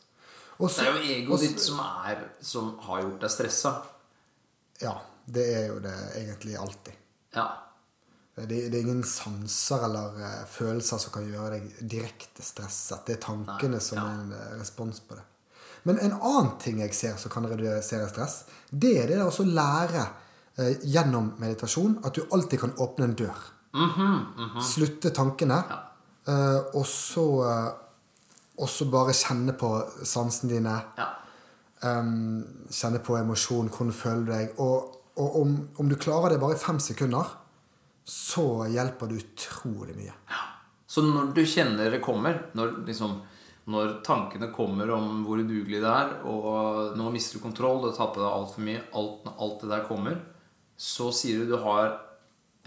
Også, Det er jo egoet ditt som, er, som har gjort deg stressa. Ja, det er jo det egentlig alltid. Ja. Det, det er ingen sanser eller eh, følelser som kan gjøre deg direkte stresset. Det er tankene Nei, som ja. er en eh, respons på det. Men en annen ting jeg ser som kan redusere stress, det er det å lære eh, gjennom meditasjon at du alltid kan åpne en dør. Slutte tankene, Ja. eh, og så eh, bare kjenne på sansene dine. ja. Um, kjenne på emosjon, hvordan føler du deg. Og, og om, om du klarer det bare i fem sekunder, så hjelper det utrolig mye. Så når du kjenner det kommer, når, liksom, når tankene kommer om hvor udugelig det er, og nå mister du kontroll, du tapper deg altfor mye, alt, alt det der kommer, så sier du du har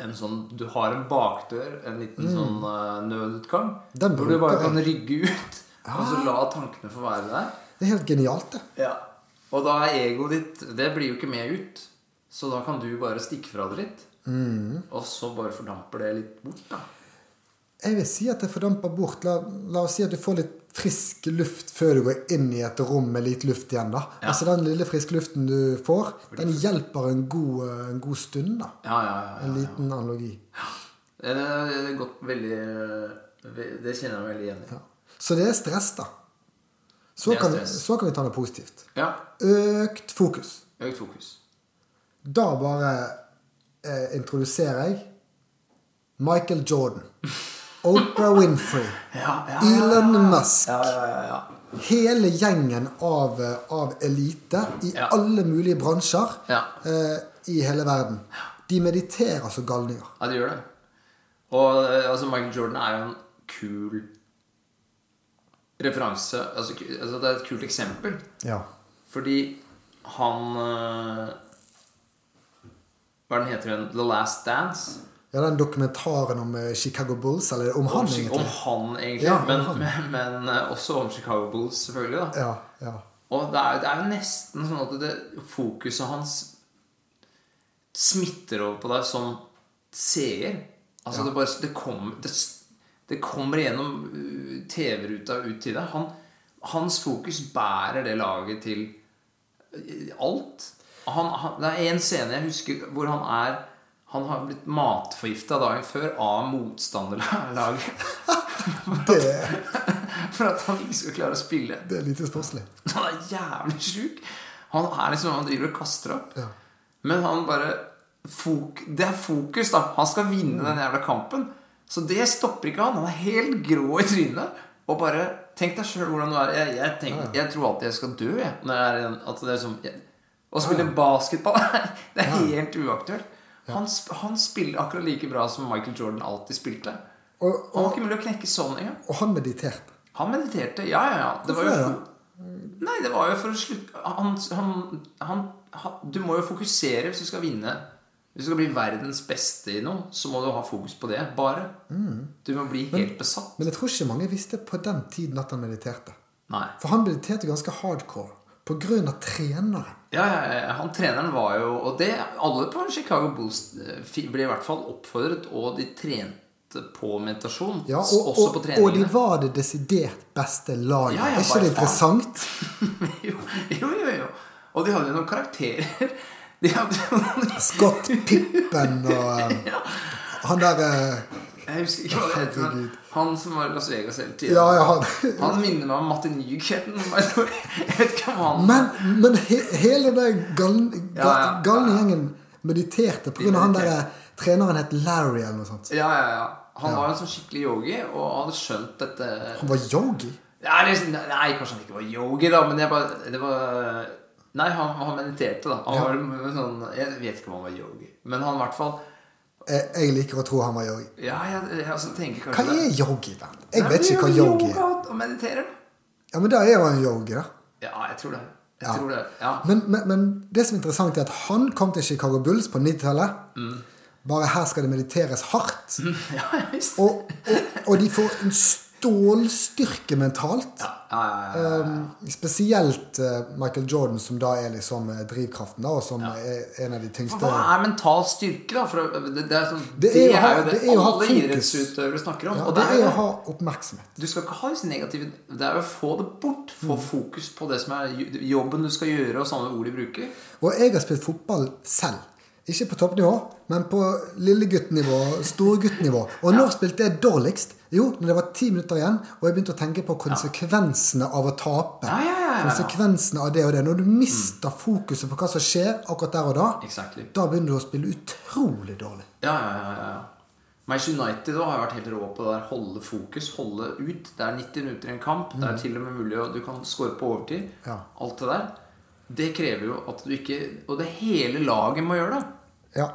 en sånn Du har en bakdør, en liten sånn uh, nødutgang, Mm. Hvor du bare kan rygge ut, og så la tankene få være der. Det er helt genialt, det. Ja. Og da er egoet ditt Det blir jo ikke med ut. Så da kan du bare stikke fra det litt. Mm. Og så bare fordamper det litt bort, da. Jeg vil si at det fordamper bort. La, la oss si at du får litt frisk luft før du går inn i et rom med litt luft igjen. da. Ja. Altså Den lille friske luften du får, den hjelper en god, eh, en god stund. da. Ja, ja, ja. En liten analogi. Det det, det, veldig Det kjenner jeg meg veldig igjen i. Så det er stress, da. Så kan, vi, så kan vi ta det positivt. Ja. Økt fokus. Økt fokus. Da bare eh, introduserer jeg Michael Jordan. Oprah Winfrey. Ja, ja, Elon Musk. ja, ja, ja, ja. Hele gjengen av, eh, av elite i alle mulige bransjer Ja. eh, i hele verden. De mediterer som galninger. ja, det gjør det. Og eh, altså, Michael Jordan er jo en kul referanse. Altså, altså, det er et kult eksempel. Ja. Fordi han eh, Hva er den heter den? The Last Dance? ja, den dokumentaren om eh, Chicago Bulls, eller om han egentlig. Om han, egentlig. Ja, om men, han. men, men eh, også om Chicago Bulls, selvfølgelig. da Ja, ja. Og det er, det er jo nesten sånn at det, fokuset hans smitter over på deg som seer. Altså det, bare, det, kommer, det, det kommer gjennom uh, TV-ruta ut til deg. Han, hans fokus bærer det laget til uh, alt. Han, han, det er en scene jeg husker hvor han er Han har blitt matforgifta dagen før av motstanderlaget. Det, For at han ikke skal klare å spille. det er litt sportslig. Han er jævlig sjuk. Han er liksom Han driver og kaster opp. Ja. Men han bare fok Det er fokus, da. Han skal vinne den jævla kampen. Så det stopper ikke han. Han er helt grå i trynet. Og bare Tenk deg sjøl hvordan du er. Jeg, jeg, tenker, jeg tror alltid jeg skal dø, jeg. Når jeg er, som, å spille basketball Det er helt uaktuelt. Han, han spiller akkurat like bra som Michael Jordan alltid spilte. Og, Han var ikke mulig å knekke sånn engang. og han mediterte. Han mediterte. Ja, ja, ja. Det var jo det Nei, det var jo for å slutte han, han, han, han, Du må jo fokusere hvis du skal vinne. Hvis du skal bli verdens beste i noe, så må du ha fokus på det. Bare. Du må bli helt besatt. Men jeg tror ikke mange visste på den tiden at han mediterte. Nei. For han mediterte ganske hardcore på grunn av treneren. Ja, ja, han treneren var jo Og det alle på Chicago Bulls eh, ble i hvert fall oppfordret, og de trente på meditasjon. Ja, og, også og, på og de var det desidert beste laget. Ja, ja, er ikke det interessant? jo, jo, jo, jo. Og de hadde jo noen karakterer. Scott Pippen og eh, han der eh, Jeg husker ikke hva det heter, men han som var i Las Vegas hele tiden. Ja, ja, han Han minner meg om Martin Nykätten. Jeg vet ikke om han Men, men he, hele den galne, Ja, gjengen mediterte av han der treneren het Larry eller noe sånt. Ja, ja, ja. Han var en sånn skikkelig yogi og hadde skjønt dette Han var yogi. ja, liksom, Nei, kanskje han ikke var yogi, da, men jeg bare Det var Nei, han, han mediterte, da. Han Ja. var sånn Jeg vet ikke om han var yogi, men han i hvert fall Jeg, jeg liker å tro han var yogi. Ja, jeg, jeg altså, tenker Hva er yogi, Bernt? Jeg Nei, vet ikke hva yogi er. Og mediterer, da. Ja, Men da er jo han yogi, da. Ja, jeg tror det. Ja. tror det. Ja. Men, men, men det som er interessant, er at han kom til Chicago Bulls på 90-tallet. Mm. Bare her skal det mediteres hardt. ja, visst. Og, og, og de får en stålstyrke mentalt. Ja, ja, ja, ja. Um, spesielt uh, Michael Jordan, som da er liksom eh, drivkraften, da, og som er en av de tyngste Hva er mental styrke, da? For det, det, er sånn, Det er det ha- jo det, er alle idrettsutøvere snakker om. ja, og Det det er jo å ha oppmerksomhet. Du skal ikke ha disse negative Det er å få det bort. Få Mm. fokus på det som er jobben du skal gjøre, og sånne ord de bruker. Og jeg har spilt fotball selv. Ikke på toppnivå, men på lilleguttnivå, storguttnivå. Og når spilte jeg dårligst? Jo, når det var ti minutter igjen, og jeg begynte å tenke på konsekvensene av å tape. Ja, ja, ja, ja, ja. Konsekvensene av det og det. Når du mister fokuset på hva som skjer akkurat der og da, Exactly. da begynner du å spille utrolig dårlig. Ja, ja, ja, ja. Manchester United da, har vært helt rå på det der. Holde fokus, holde ut. Det er 90 minutter i en kamp. Det er til og med mulig å Du kan score på overtid. Mm. Ja. Alt det der. Det krever jo at du ikke Og det hele laget må gjøre det. Ja.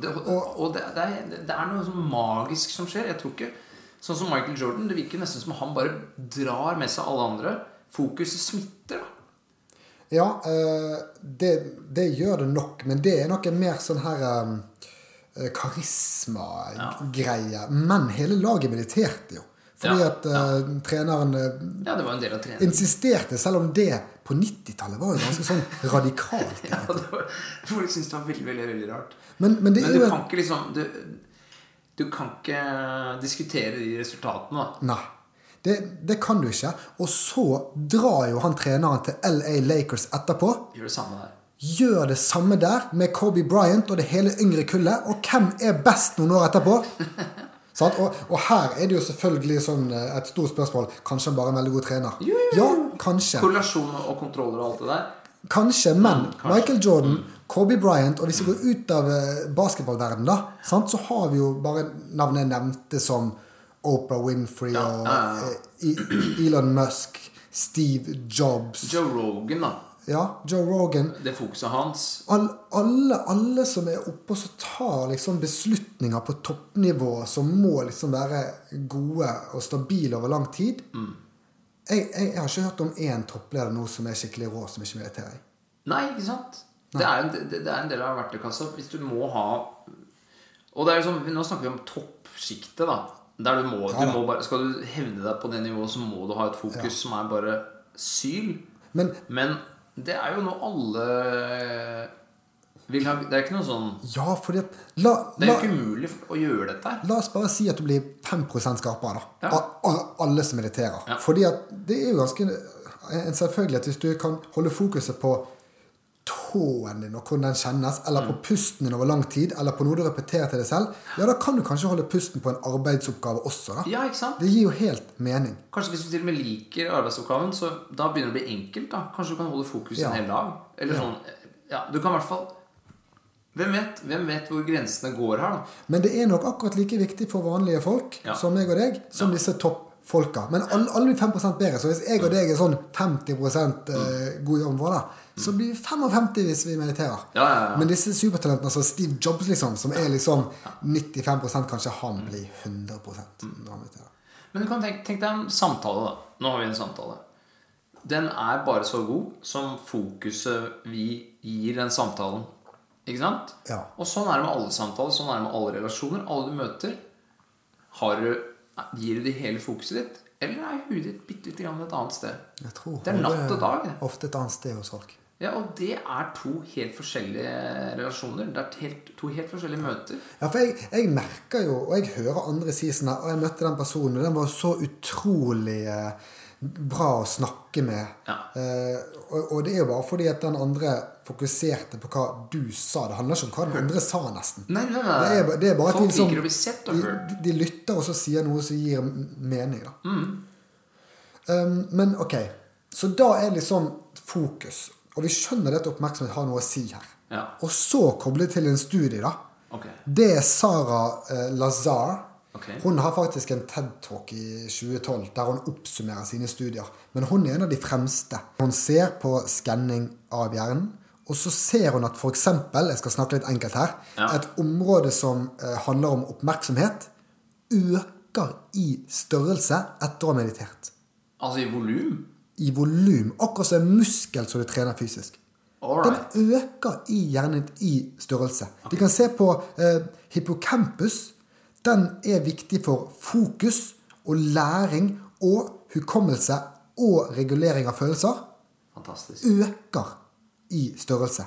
Det, og og det, det, er, det er noe sånn magisk som skjer. Jeg tror ikke Sånn som Michael Jordan. Det virker nesten som han bare drar med seg alle andre. Fokuset smitter, da. Ja, eh, det, det gjør det nok, men det er nok en mer sånn her karismagreie. Ja. Men hele laget mediterte jo. Fordi at eh, treneren eh, Ja, det var en del av treningen. insisterte, selv om det på 90-tallet var jo ganske sånn radikalt. Ja, det var, folk syntes det var veldig, veldig, veldig rart. Men, men Men du jo kan ikke liksom Du, du kan ikke diskutere de resultatene, da. Nei. Det, det kan du ikke. Og så drar jo han treneren til LA Lakers etterpå. Gjør det samme der. Gjør det samme der med Kobe Bryant og det hele yngre kullet. Og hvem er best noen år etterpå? Og, og her er det jo selvfølgelig sånn eh, et stort spørsmål. Kanskje han bare er en veldig god trener? Jo, jo. Ja, kanskje. Korrelasjon og kontroller og alt det der. Kanskje, men Mm, kanskje. Michael Jordan, Kobe Bryant Og hvis vi går ut av eh, basketballverdenen, da, sant, så har vi jo bare navnet jeg nevnte som Oprah Winfrey og ja, ja. eh, E- Elon Musk, Steve Jobs Joe Rogan, da. Ja, Joe Rogan. Det fokuset hans. All, alle, alle som er oppe og så tar liksom beslutninger på toppnivå, som må liksom være gode og stabile over lang tid Mm. jeg, jeg, jeg har ikke hørt om én toppleder nå som er skikkelig rå, som ikke mediterer. Nei, ikke sant? Det er, en, det, det er en del av verktøykassa. Hvis du må ha Og sånn, Nå snakker vi om toppsjiktet, da. Der du må, Ja, du må bare, Skal du hevne deg på det nivået, så må du ha et fokus som er bare syl. Men Men det er jo noe alle vil ha Det er ikke noe sånn ja, fordi at la, Det er jo ikke umulig å gjøre dette la oss bare si at du blir 5 skarpere, da. Ja. A- a- Alle som mediterer. Ja. Fordi at det er jo ganske en selvfølgelighet hvis du kan holde fokuset på tåen din og hvordan den kjennes, eller Mm. på pusten din over lang tid, eller på noe du repeterer til deg selv, ja, da kan du kanskje holde pusten på en arbeidsoppgave også, da. Ja, ikke sant? Det gir jo helt mening. Kanskje hvis du til og med liker arbeidsoppgaven, så da begynner det å bli enkelt. da Kanskje du kan holde fokus Ja. en hel dag. Eller sånn Ja, du kan i hvert fall Hvem vet, hvem vet hvor grensene går her, da? Men det er nok akkurat like viktig for vanlige folk Ja. som meg og deg, som disse toppfolka. Men alle, alle blir 5 bedre. Så hvis jeg og deg er sånn 50 eh, god jobb for det, så blir vi 55 hvis vi mediterer. Ja, ja, ja. Men disse supertalentene, altså Steve Jobs, liksom, som er liksom 95% kanskje, han blir 100 når han mediterer. Men du kan tenke, tenk deg en samtale, da. Nå har vi en samtale. Den er bare så god som fokuset vi gir den samtalen. Ikke sant? Ja. Og sånn er det med alle samtaler. Sånn er det med alle relasjoner. Alle du møter. Har du, gir du det hele fokuset ditt? Eller er huet ditt bitte lite grann et annet sted? Det er natt og dag. Ofte et annet sted hos folk. Ja, Og det er to helt forskjellige relasjoner. Det er helt, to helt forskjellige møter. Ja, for jeg, jeg merker jo, og jeg hører andre si sånn Og jeg møtte den personen, og den var så utrolig eh, bra å snakke med. Ja. Eh, og, og det er jo bare fordi at den andre fokuserte på hva du sa. Det handler ikke om hva den andre sa, nesten. Nei, nei, nei. Det er, det er bare Folk de, liksom- liker å bli sett og hørt. de, de lytter, og så sier noe som gir mening. Da. Mm. Um, men ok, så da er liksom fokus. Og vi skjønner at oppmerksomhet har noe å si her. Ja. Og så koble til en studie, da. Okay. Det er Sara eh, Lazar. Okay. Hun har faktisk en TED-talk i 2012 der hun oppsummerer sine studier. Men hun er en av de fremste. Hun ser på skanning av hjernen. Og så ser hun at f.eks. Jeg skal snakke litt enkelt her. Ja. Et område som eh, handler om oppmerksomhet, øker i størrelse etter å ha meditert. Altså i volum? I volum. Akkurat som en muskel som du trener fysisk. Alright. Den øker i hjernen i størrelse. Vi kan se på eh, hippocampus. Den er viktig for fokus og læring og hukommelse og regulering av følelser. Fantastisk. Øker i størrelse.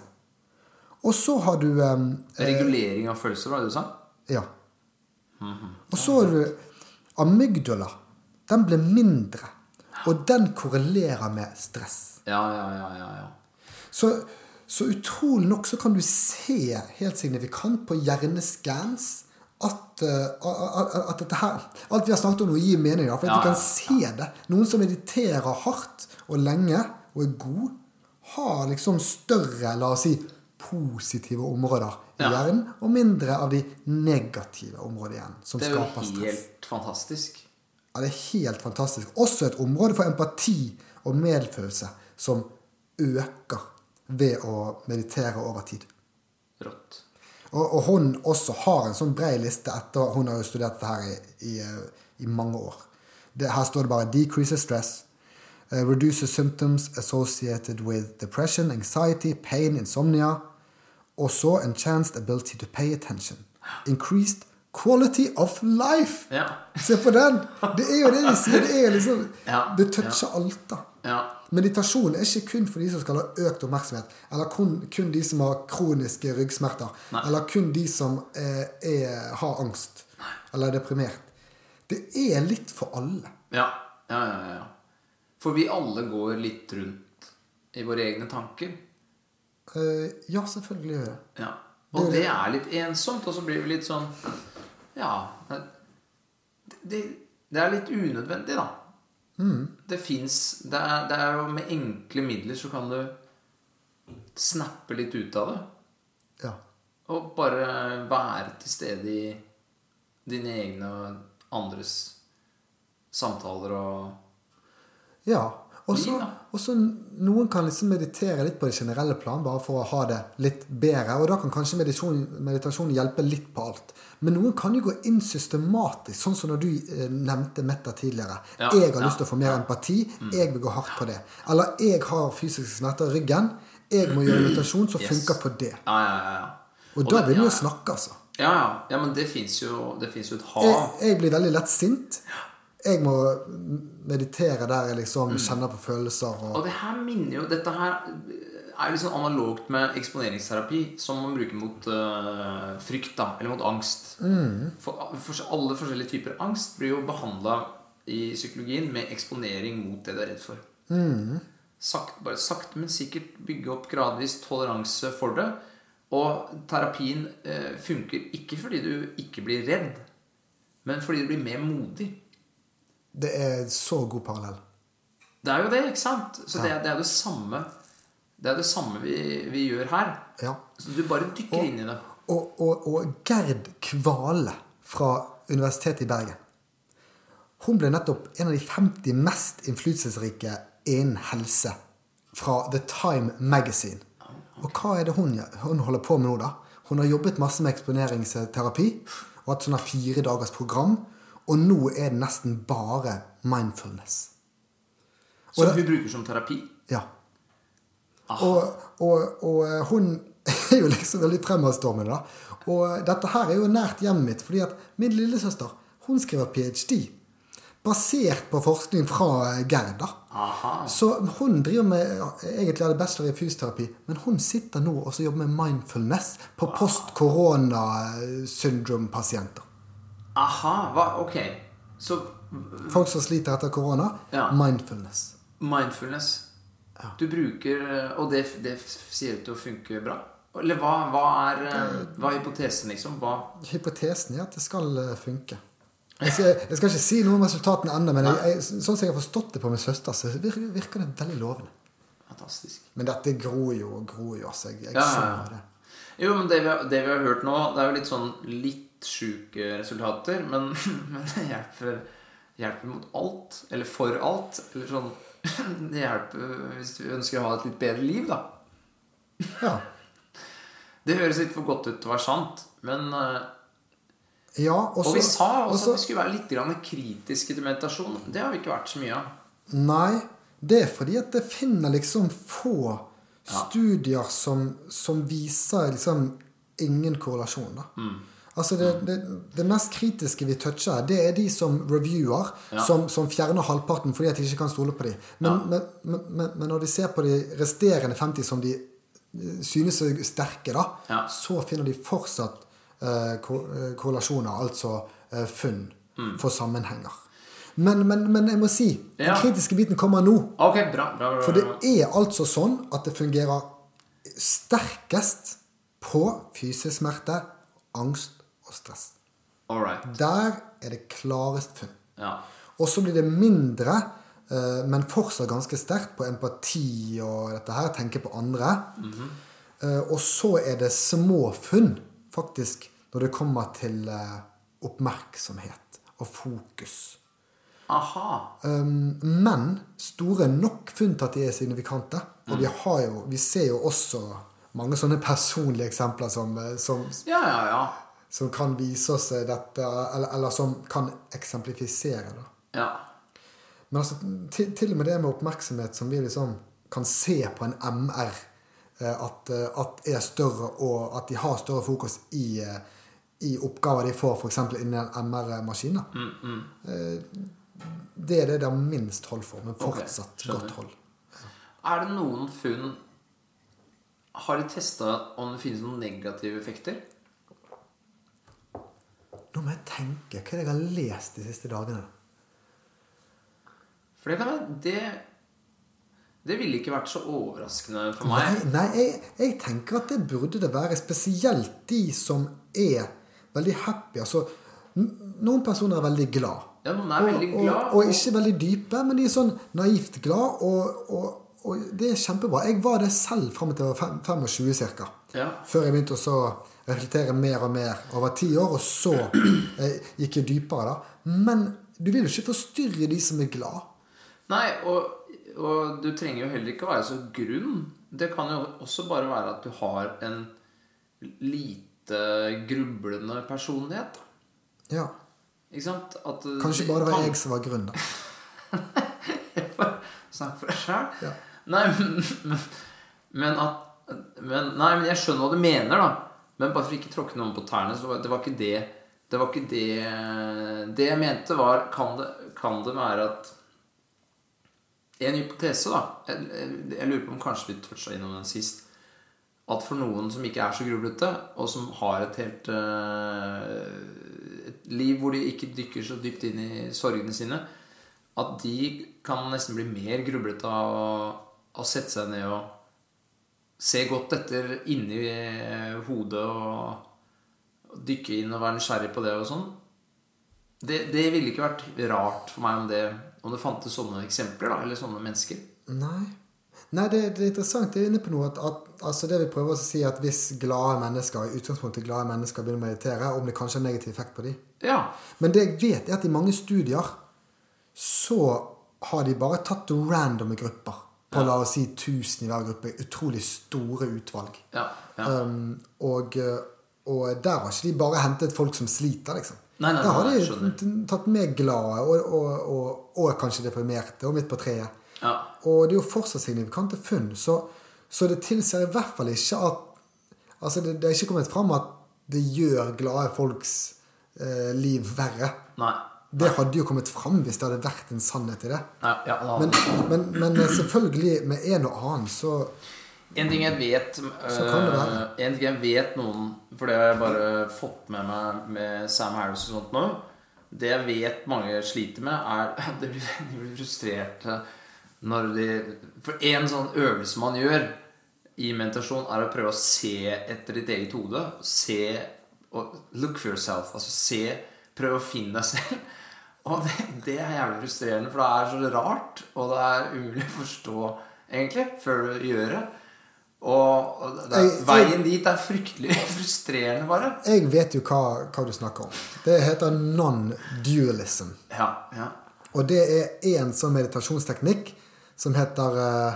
Og så har du eh, Regulering av følelser, var det du sa? Ja. Og så har du amygdala. Den ble mindre. Og den korrelerer med stress. Ja, ja, ja, ja, ja. Så, så utrolig nok så kan du se helt signifikant på hjerneskans at, eh, at, dette her Alt vi har snakket om nå, gir mening. For at du kan se det. Noen som mediterer hardt og lenge og er god, har liksom større, la oss si, positive områder i Ja. hjernen, og mindre av de negative områdene igjen, som skaper stress. Det er jo helt fantastisk. Ja, det er helt fantastisk. Også et område for empati og medfølelse som øker ved å meditere over tid. Rått. Og, og hun også har en sånn brei liste etter Hun har jo studert det her i, i, i mange år. Det, her står det bare 'decreases stress'. Uh, reduces symptoms associated with depression, anxiety, pain, insomnia. Also enhanced ability to pay attention. Increased quality of life. Ja. Se på den! Det er jo det vi sier. Det liksom Ja, Det toucher alt, da. Ja. Meditasjon er ikke kun for de som skal ha økt oppmerksomhet, eller kun, kun de som har kroniske ryggsmerter, Nei. eller kun de som eh, er, har angst eller er deprimert. Det er litt for alle. Ja. ja, ja, ja. For vi alle går litt rundt i våre egne tanker. Eh, ja, selvfølgelig gjør det. Ja. Og det. det er litt ensomt, og så blir vi litt sånn Ja. Det, det er litt unødvendig, da. Det fins det, det er jo med enkle midler så kan du snappe litt ut av det. Ja. Og bare være til stede i dine egne og andres samtaler og ja. Og så, Noen kan liksom meditere litt på det generelle plan, bare for å ha det litt bedre. Og da kan kanskje meditasjon, hjelpe litt på alt. Men noen kan jo gå inn systematisk, sånn som når du eh, nevnte Metta tidligere. Ja, jeg har ja, lyst til å få mer ja. Mm. empati. Jeg vil gå hardt på det. Eller jeg har fysiske smerter i ryggen. Jeg må gjøre meditasjon som Yes. funker på det. Ja, ja, ja. ja. Og, Og da begynner vi ja, å snakke, altså. Ja, ja. ja men det fins jo, jo et hav. Jeg, jeg blir veldig lett sint. Jeg må meditere der jeg liksom Mm. kjenner på følelser. Og, Og det her minner jo Dette her er litt sånn analogt med eksponeringsterapi, som man bruker mot uh, frykt, da, eller mot angst. For, for alle forskjellige typer angst blir jo behandla i psykologien med eksponering mot det du er redd for. Sakt, bare sakte, men sikkert bygge opp gradvis toleranse for det. Og terapien uh, funker ikke fordi du ikke blir redd, men fordi du blir mer modig. Det er så god parallell. Det er jo det, ikke sant? Så det, det er det samme Det er det samme vi, vi gjør her. Ja. Så du bare dykker inn i det. Og, og, og Gerd Kvale fra Universitetet i Bergen. Hun ble nettopp en av de 50 mest innflytelsesrike innen helse fra The Time Magazine. Og hva er det hun, hun holder på med nå, da? Hun har jobbet masse med eksponeringsterapi og hatt sånne fire dagers program. Og nå er det nesten bare mindfulness. Som hun bruker som terapi. Ja. Ah. Og, og, og eh, hun er jo liksom veldig fremadstormende, da. Og dette her er jo nært hjemmet mitt, fordi at min lillesøster hun skriver ph.d. Basert på forskning fra eh, Gerd. da. Aha. Så hun driver med egentlig hadde bachelor i fysioterapi, men hun sitter nå og jobber med mindfulness på post korona syndrom-pasienter. Aha. Hva? Ok. Så Folk som sliter etter korona. Ja. Mindfulness. mindfulness Du bruker Og det, det sier du til å funke bra? Eller hva, hva, er, eh, hva er hypotesen, liksom? Hva Hypotesen er at det skal eh, funke. Jeg skal, jeg skal ikke si noe om resultatene ennå, men jeg, jeg, sånn som jeg har forstått det på min søster, så virker, virker det veldig lovende. Fantastisk. Men dette gror jo og gror jo, altså. Jeg, jeg Ja, ja, ja. skjønner det. Jo, men det vi, har, det vi har hørt nå, det er jo litt sånn litt sjuke resultater, men, men det hjelper, hjelper mot alt. Eller for alt. Eller sånn Det hjelper hvis du ønsker å ha et litt bedre liv, da. Ja. Det høres litt for godt ut til å være sant, men ja, ja Og også, vi sa også også- at vi skulle være litt kritiske til meditasjon. Det har vi ikke vært så mye av. Nei, det er fordi at det finner liksom få studier som, som viser liksom ingen korrelasjon. da. Mm. Altså det, det, det mest kritiske vi toucher, det er de som reviewer, Ja. som, som fjerner halvparten fordi at de ikke kan stole på dem. Men, ja. men, men, men når de ser på de resterende 50 som de eh, synes er sterke, da, Ja. så finner de fortsatt eh, eh, korrelasjoner, altså eh, funn Mm. for sammenhenger. Men, men, men jeg må si, den Ja. kritiske biten kommer nå. Ok, bra. bra, bra, For det er altså sånn at det fungerer sterkest på fysisk smerte, angst og stress. Alright. Der er det klarest funn. Ja. Og så blir det mindre, eh, men fortsatt ganske sterkt på empati og dette her, tenke på andre. Eh, Og så er det små funn, faktisk, når det kommer til eh, oppmerksomhet og fokus. Aha. Um, men store nok funn til at de er signifikante. Og vi, har jo, vi ser jo også mange sånne personlige eksempler som, eh, som, Ja, ja, ja. som kan vise oss eh, dette, eller, eller som kan eksemplifisere det. Ja. Men altså, til, til og med det med oppmerksomhet som vi liksom kan se på en MR, eh, at, at er større, og at de har større fokus i, i oppgaver de får f.eks. innen MR-maskiner. Eh, Det er det det har minst hold for, men fortsatt okay, godt hold. Er det noen funn Har de testa om det finnes noen negative effekter? Nå må jeg tenke. Hva jeg har lest de siste dagene? For det kan jeg Det, det ville ikke vært så overraskende for meg. nei jeg, jeg tenker at det burde det være. Spesielt de som er veldig happy. Altså, noen personer er veldig glad. Ja, noen er veldig glad. Og, og, og ikke veldig dype, men de er sånn naivt glad. Og, og, og det er kjempebra. Jeg var det selv fram til jeg var 25 ca. Ja. Før jeg begynte å så reflektere mer og mer over ti år, og så eh, gikk jeg dypere. da. Men du vil jo ikke forstyrre de som er glad. Nei, og, og du trenger jo heller ikke å være så grunn. Det kan jo også bare være at du har en lite grublende personlighet. Ja. Ikke sant? At, uh, Kanskje bare det var jeg som var da. Snakk for deg sjøl. Ja. Nei, men, men at men, Nei, men jeg skjønner hva du mener, da. Men bare for ikke tråkke noen på tærne, så det var ikke det Det var ikke det Det jeg mente, var Kan det, kan det være at En hypotese, da. Jeg, jeg, lurer på om kanskje vi toucha innom den sist. At for noen som ikke er så grublete, og som har et helt eh, Et liv hvor de ikke dykker så dypt inn i sorgene sine, at de kan nesten bli mer grublete av å, å sette seg ned og se godt etter inni eh, hodet og, og dykke inn og være nysgjerrig på det og sånn. Det, det ville ikke vært rart for meg om det, om det fantes sånne eksempler, da, eller sånne mennesker. Nei. Nei, det, det er interessant. Det er inne på noe at, at altså det vi prøver å si at hvis glade mennesker i utgangspunktet glade mennesker begynner å meditere, om det kanskje har negativ effekt på dem. Ja. Men det jeg vet, er at i mange studier så har de bare tatt randomme grupper. På la oss si 1000 i hver gruppe. Utrolig store utvalg. Ja. ja. Um, og, og der har ikke de bare hentet folk som sliter, liksom. Nei, nei, der har de tatt med glade og, og, og kanskje deprimerte og midt på treet. Ja. Og det er jo fortsatt signifikante funn, så, så det tilsier i hvert fall ikke at Altså, det, det er ikke kommet fram at det gjør glade folks eh, liv verre. Nei. Det hadde jo kommet fram hvis det hadde vært en sannhet i det. Ja, ja, da. Men, men, men selvfølgelig, med en og annen, så En ting jeg vet øh, En ting jeg vet noen For det har jeg bare fått med meg med Sam Harris og sånt nå. Det jeg vet mange sliter med, er De blir, de blir frustrerte de For en sånn øvelse man gjør i meditasjon, er å prøve å se etter ditt eget hode. Se og Look for yourself. Altså se Prøve å finne deg selv. Og det, det er jævlig frustrerende, for det er så rart, og det er umulig å forstå, egentlig, før du gjør det. Og og det Jeg- jeg- veien dit er fryktelig frustrerende, bare. Jeg vet jo hva, hva du snakker om. Det heter non-dualism. Ja, ja. Og det er en sånn meditasjonsteknikk som heter uh...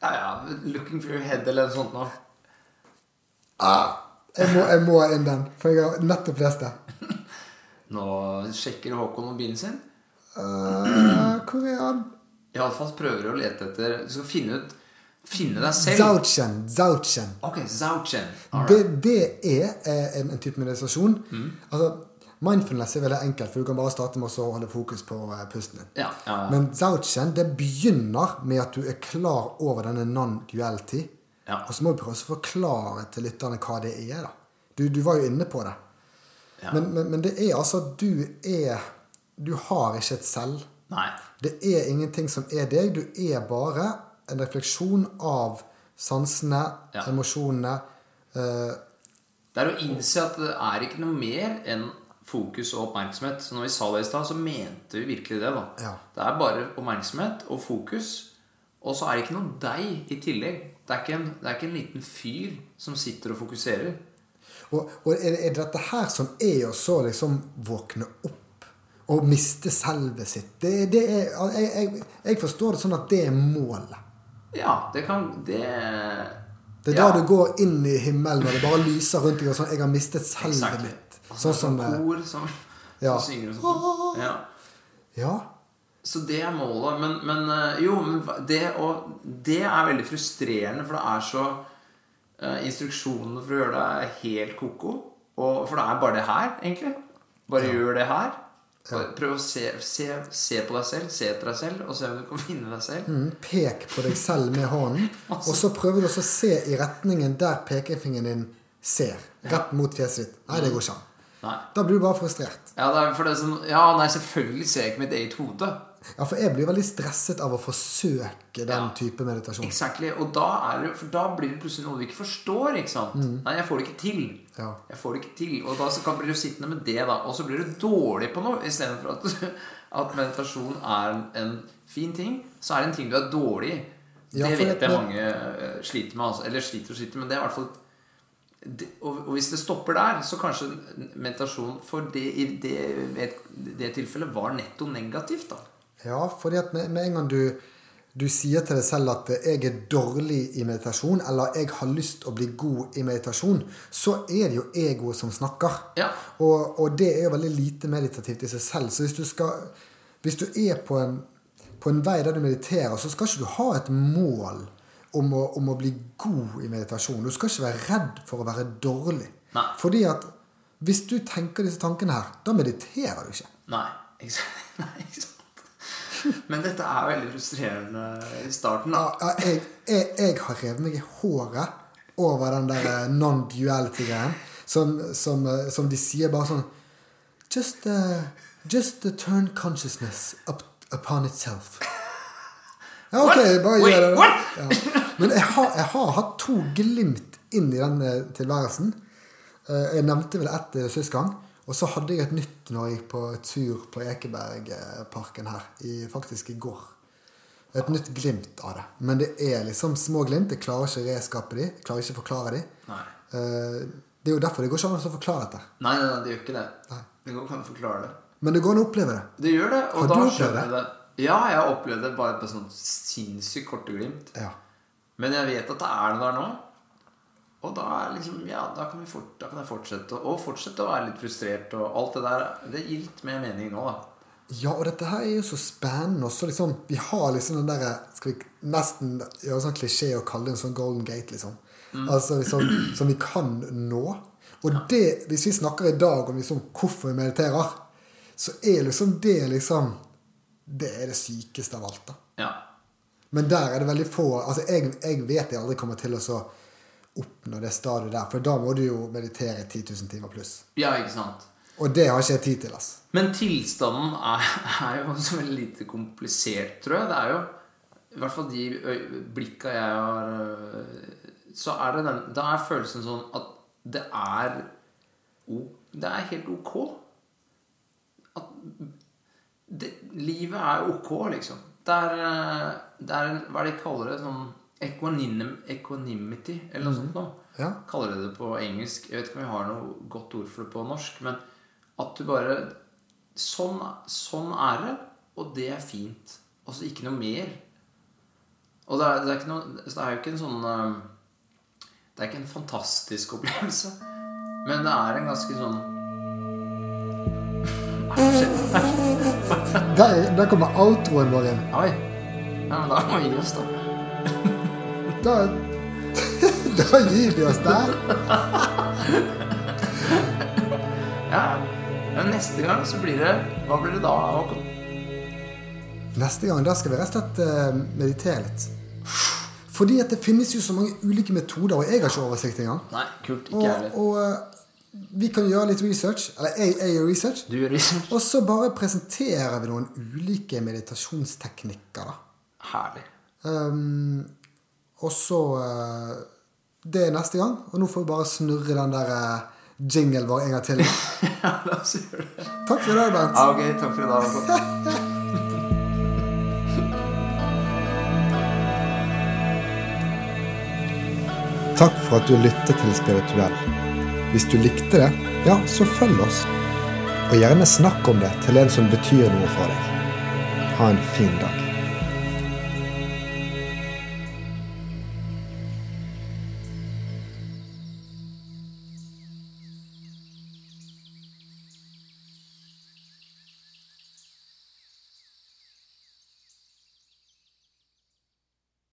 ja, ja. Looking for your head, eller noe sånt nå. ah, jeg, må, jeg må inn den, for jeg har nettopp lest det. Nå sjekker Håkon mobilen sin. Uh, hvor er han? Iallfall prøver å lete etter Du skal finne ut Finne deg selv. Zauchen. Zauchen. Ok, Zauchen. Det, det er eh, en, en type meditasjon. Mm. Altså, mindfulness er veldig enkelt, for du kan bare starte med å holde fokus på eh, pusten din. Ja, ja, ja. Men Zauchen det begynner med at du er klar over denne non-duality. Ja. Og så må vi prøve å forklare til lytterne hva det er. da. Du, du var jo inne på det. Ja. Men, men, men det er altså at du er Du har ikke et selv. Nei. Det er ingenting som er deg. Du er bare en refleksjon av sansene, emosjonene. Eh, Det er å innse at det er ikke noe mer enn fokus og oppmerksomhet. Så når vi sa det i stad, så mente vi virkelig det. da Ja. Det er bare oppmerksomhet og fokus. Og så er det ikke noe deg i tillegg. Det er ikke en, det er ikke en liten fyr som sitter og fokuserer. og og er, det dette her som er å så liksom våkne opp og miste selvet sitt? Det, det er, jeg, jeg, jeg forstår det sånn at det er målet. Ja, det kan Det Det er ja. da du går inn i himmelen og det bare lyser rundt deg og sånn 'Jeg har mistet selvet mitt'. Sånn som eh, Kor som, Ja. som synger og sånn. Ja. Ja. Så det er målet. Men, men eh, jo, men det, og, det er veldig frustrerende, for det er så uh, Instruksjonene for å gjøre det er helt ko-ko. For det er bare det her, egentlig. Bare gjør det her. Ja. Prøv å se, se, se på deg selv, se etter deg selv, og se om du kan finne deg selv. Mm, Pek på deg selv med hånden, og så prøver du også å se i retningen der pekefingeren din ser. Rett mot fjeset ditt. Nei, det går ikke an. Nei. Da blir du bare frustrert. Ja, som, ja, nei, selvfølgelig ser jeg ikke mitt eget hode. Ja, for jeg blir veldig stresset av å forsøke den Ja. type meditasjon. Exactly. Og da, det, da blir det plutselig noe du ikke forstår. ikke sant? Nei, jeg får det ikke til. Ja. Jeg får det ikke til. Og da så kan blir du sittende med det, da. Og så blir du dårlig på noe. Istedenfor at, at meditasjon er en, fin ting, så er det en ting du er dårlig i. Ja, det vet jeg mange eh, sliter med. Altså. Eller sliter og sliter, men det er i hvert fall og, hvis det stopper der, så kanskje meditasjon for det i det, det tilfellet var netto negativt, da. Ja, fordi at med, med en gang du, du sier til deg selv at 'jeg er dårlig i meditasjon', eller 'jeg har lyst til å bli god i meditasjon', så er det jo egoet som snakker. Ja. Og, og det er jo veldig lite meditativt i seg selv. Så hvis du, skal, hvis du er på en, på en vei der du mediterer, så skal ikke du ha et mål om å, om å bli god i meditasjon. Du skal ikke være redd for å være dårlig. Nei. Fordi at hvis du tenker disse tankene her, da mediterer du ikke. Nei, ikke sant? Nei, ikke sant? Men dette er veldig frustrerende i starten. da Ja, jeg, jeg, jeg har revet meg i håret over den der eh, non-duality-greien. Som, som, eh, som de sier bare sånn Just, uh, just uh, turn consciousness up upon itself. Ja, ok, bare gjør det. Ja. Men jeg har, jeg har hatt to glimt inn i den tilværelsen. Eh, Jeg nevnte vel ett eh, sist gang. Og så hadde jeg et nytt når jeg gikk på tur på Ekebergparken her, i, faktisk i går. Et nytt glimt av det. Men det er liksom små glimt. Jeg klarer ikke å reskape de. Jeg klarer ikke å forklare de. Nei. Eh, Det er jo derfor det går ikke an å forklare dette. Nei, nei, nei, det gjør ikke det. Nei. Det går ikke an å forklare det. Men det går an å oppleve det. Det gjør det. Og Har da du skjønner jeg det. Ja, jeg har opplevd det bare på sånn sinnssykt korte glimt. Ja. Men jeg vet at det er noe der nå. Og da er liksom, ja, da kan, vi fort, da kan jeg fortsette. Og fortsette å være litt frustrert. Og alt det der. Det gir litt mer mening nå, da. Ja, og dette her er jo så spennende. Også liksom, vi har liksom den derre Skal vi nesten gjøre sånn klisjé og kalle det en sånn golden gate, liksom. Altså liksom, Som vi kan nå. Og det, hvis vi snakker i dag om liksom hvorfor vi mediterer, så er liksom det liksom Det er det sykeste av alt, da. Ja. Men der er det veldig få Altså, jeg, jeg vet jeg aldri kommer til å så oppnå det stadiet der, for da må du jo meditere 10 000 timer pluss. ja, ikke sant. Og det har ikke jeg tid til, altså. Men tilstanden er, er jo også veldig lite komplisert, tror jeg. Det er jo I hvert fall de blikka jeg har øh, Så er det den Da er følelsen sånn at det er Det er helt ok. At det, Livet er ok, liksom. Det er, øh, det er en, Hva er det de kaller det? Sånn equanim, equanimity, eller noe sånt noe. Ja. Kaller det det på engelsk. Jeg vet ikke om vi har noe godt ord for det på norsk. Men at du bare Sånn, sånn er det, og det er fint. Og så ikke noe mer. Og det er, det er, ikke noe, så det er jo ikke en sånn eh, Det er ikke en fantastisk opplevelse. Men det er en ganske sånn Der, der kommer outroen vår inn. Oi. Ja, men da må vi gi oss, da. Da, da gir vi oss der. Ja. Men neste gang så blir det Hva blir det da, Håkon? Neste gang da skal vi rett og slett eh, meditere litt. Fordi at det finnes jo så mange ulike metoder, og jeg har ikke oversikt engang. Nei, kult. Ikke Og, og eh, vi kan gjøre litt research. Eller jeg, jeg gjør research. Du gjør research. Og så bare presenterer vi noen ulike meditasjonsteknikker. da. Herlig. Um, og så uh, Det er neste gang. Og nå får vi bare snurre den der uh, jinglen vår en gang til. Ja, la oss gjøre det. Takk for i dag, Bent. Ja, ok. Takk for i dag. Takk for at du lyttet til Spirituell. Hvis du likte det, ja, så følg oss. Og gjerne snakk om det til en som betyr noe for deg. Ha en fin dag.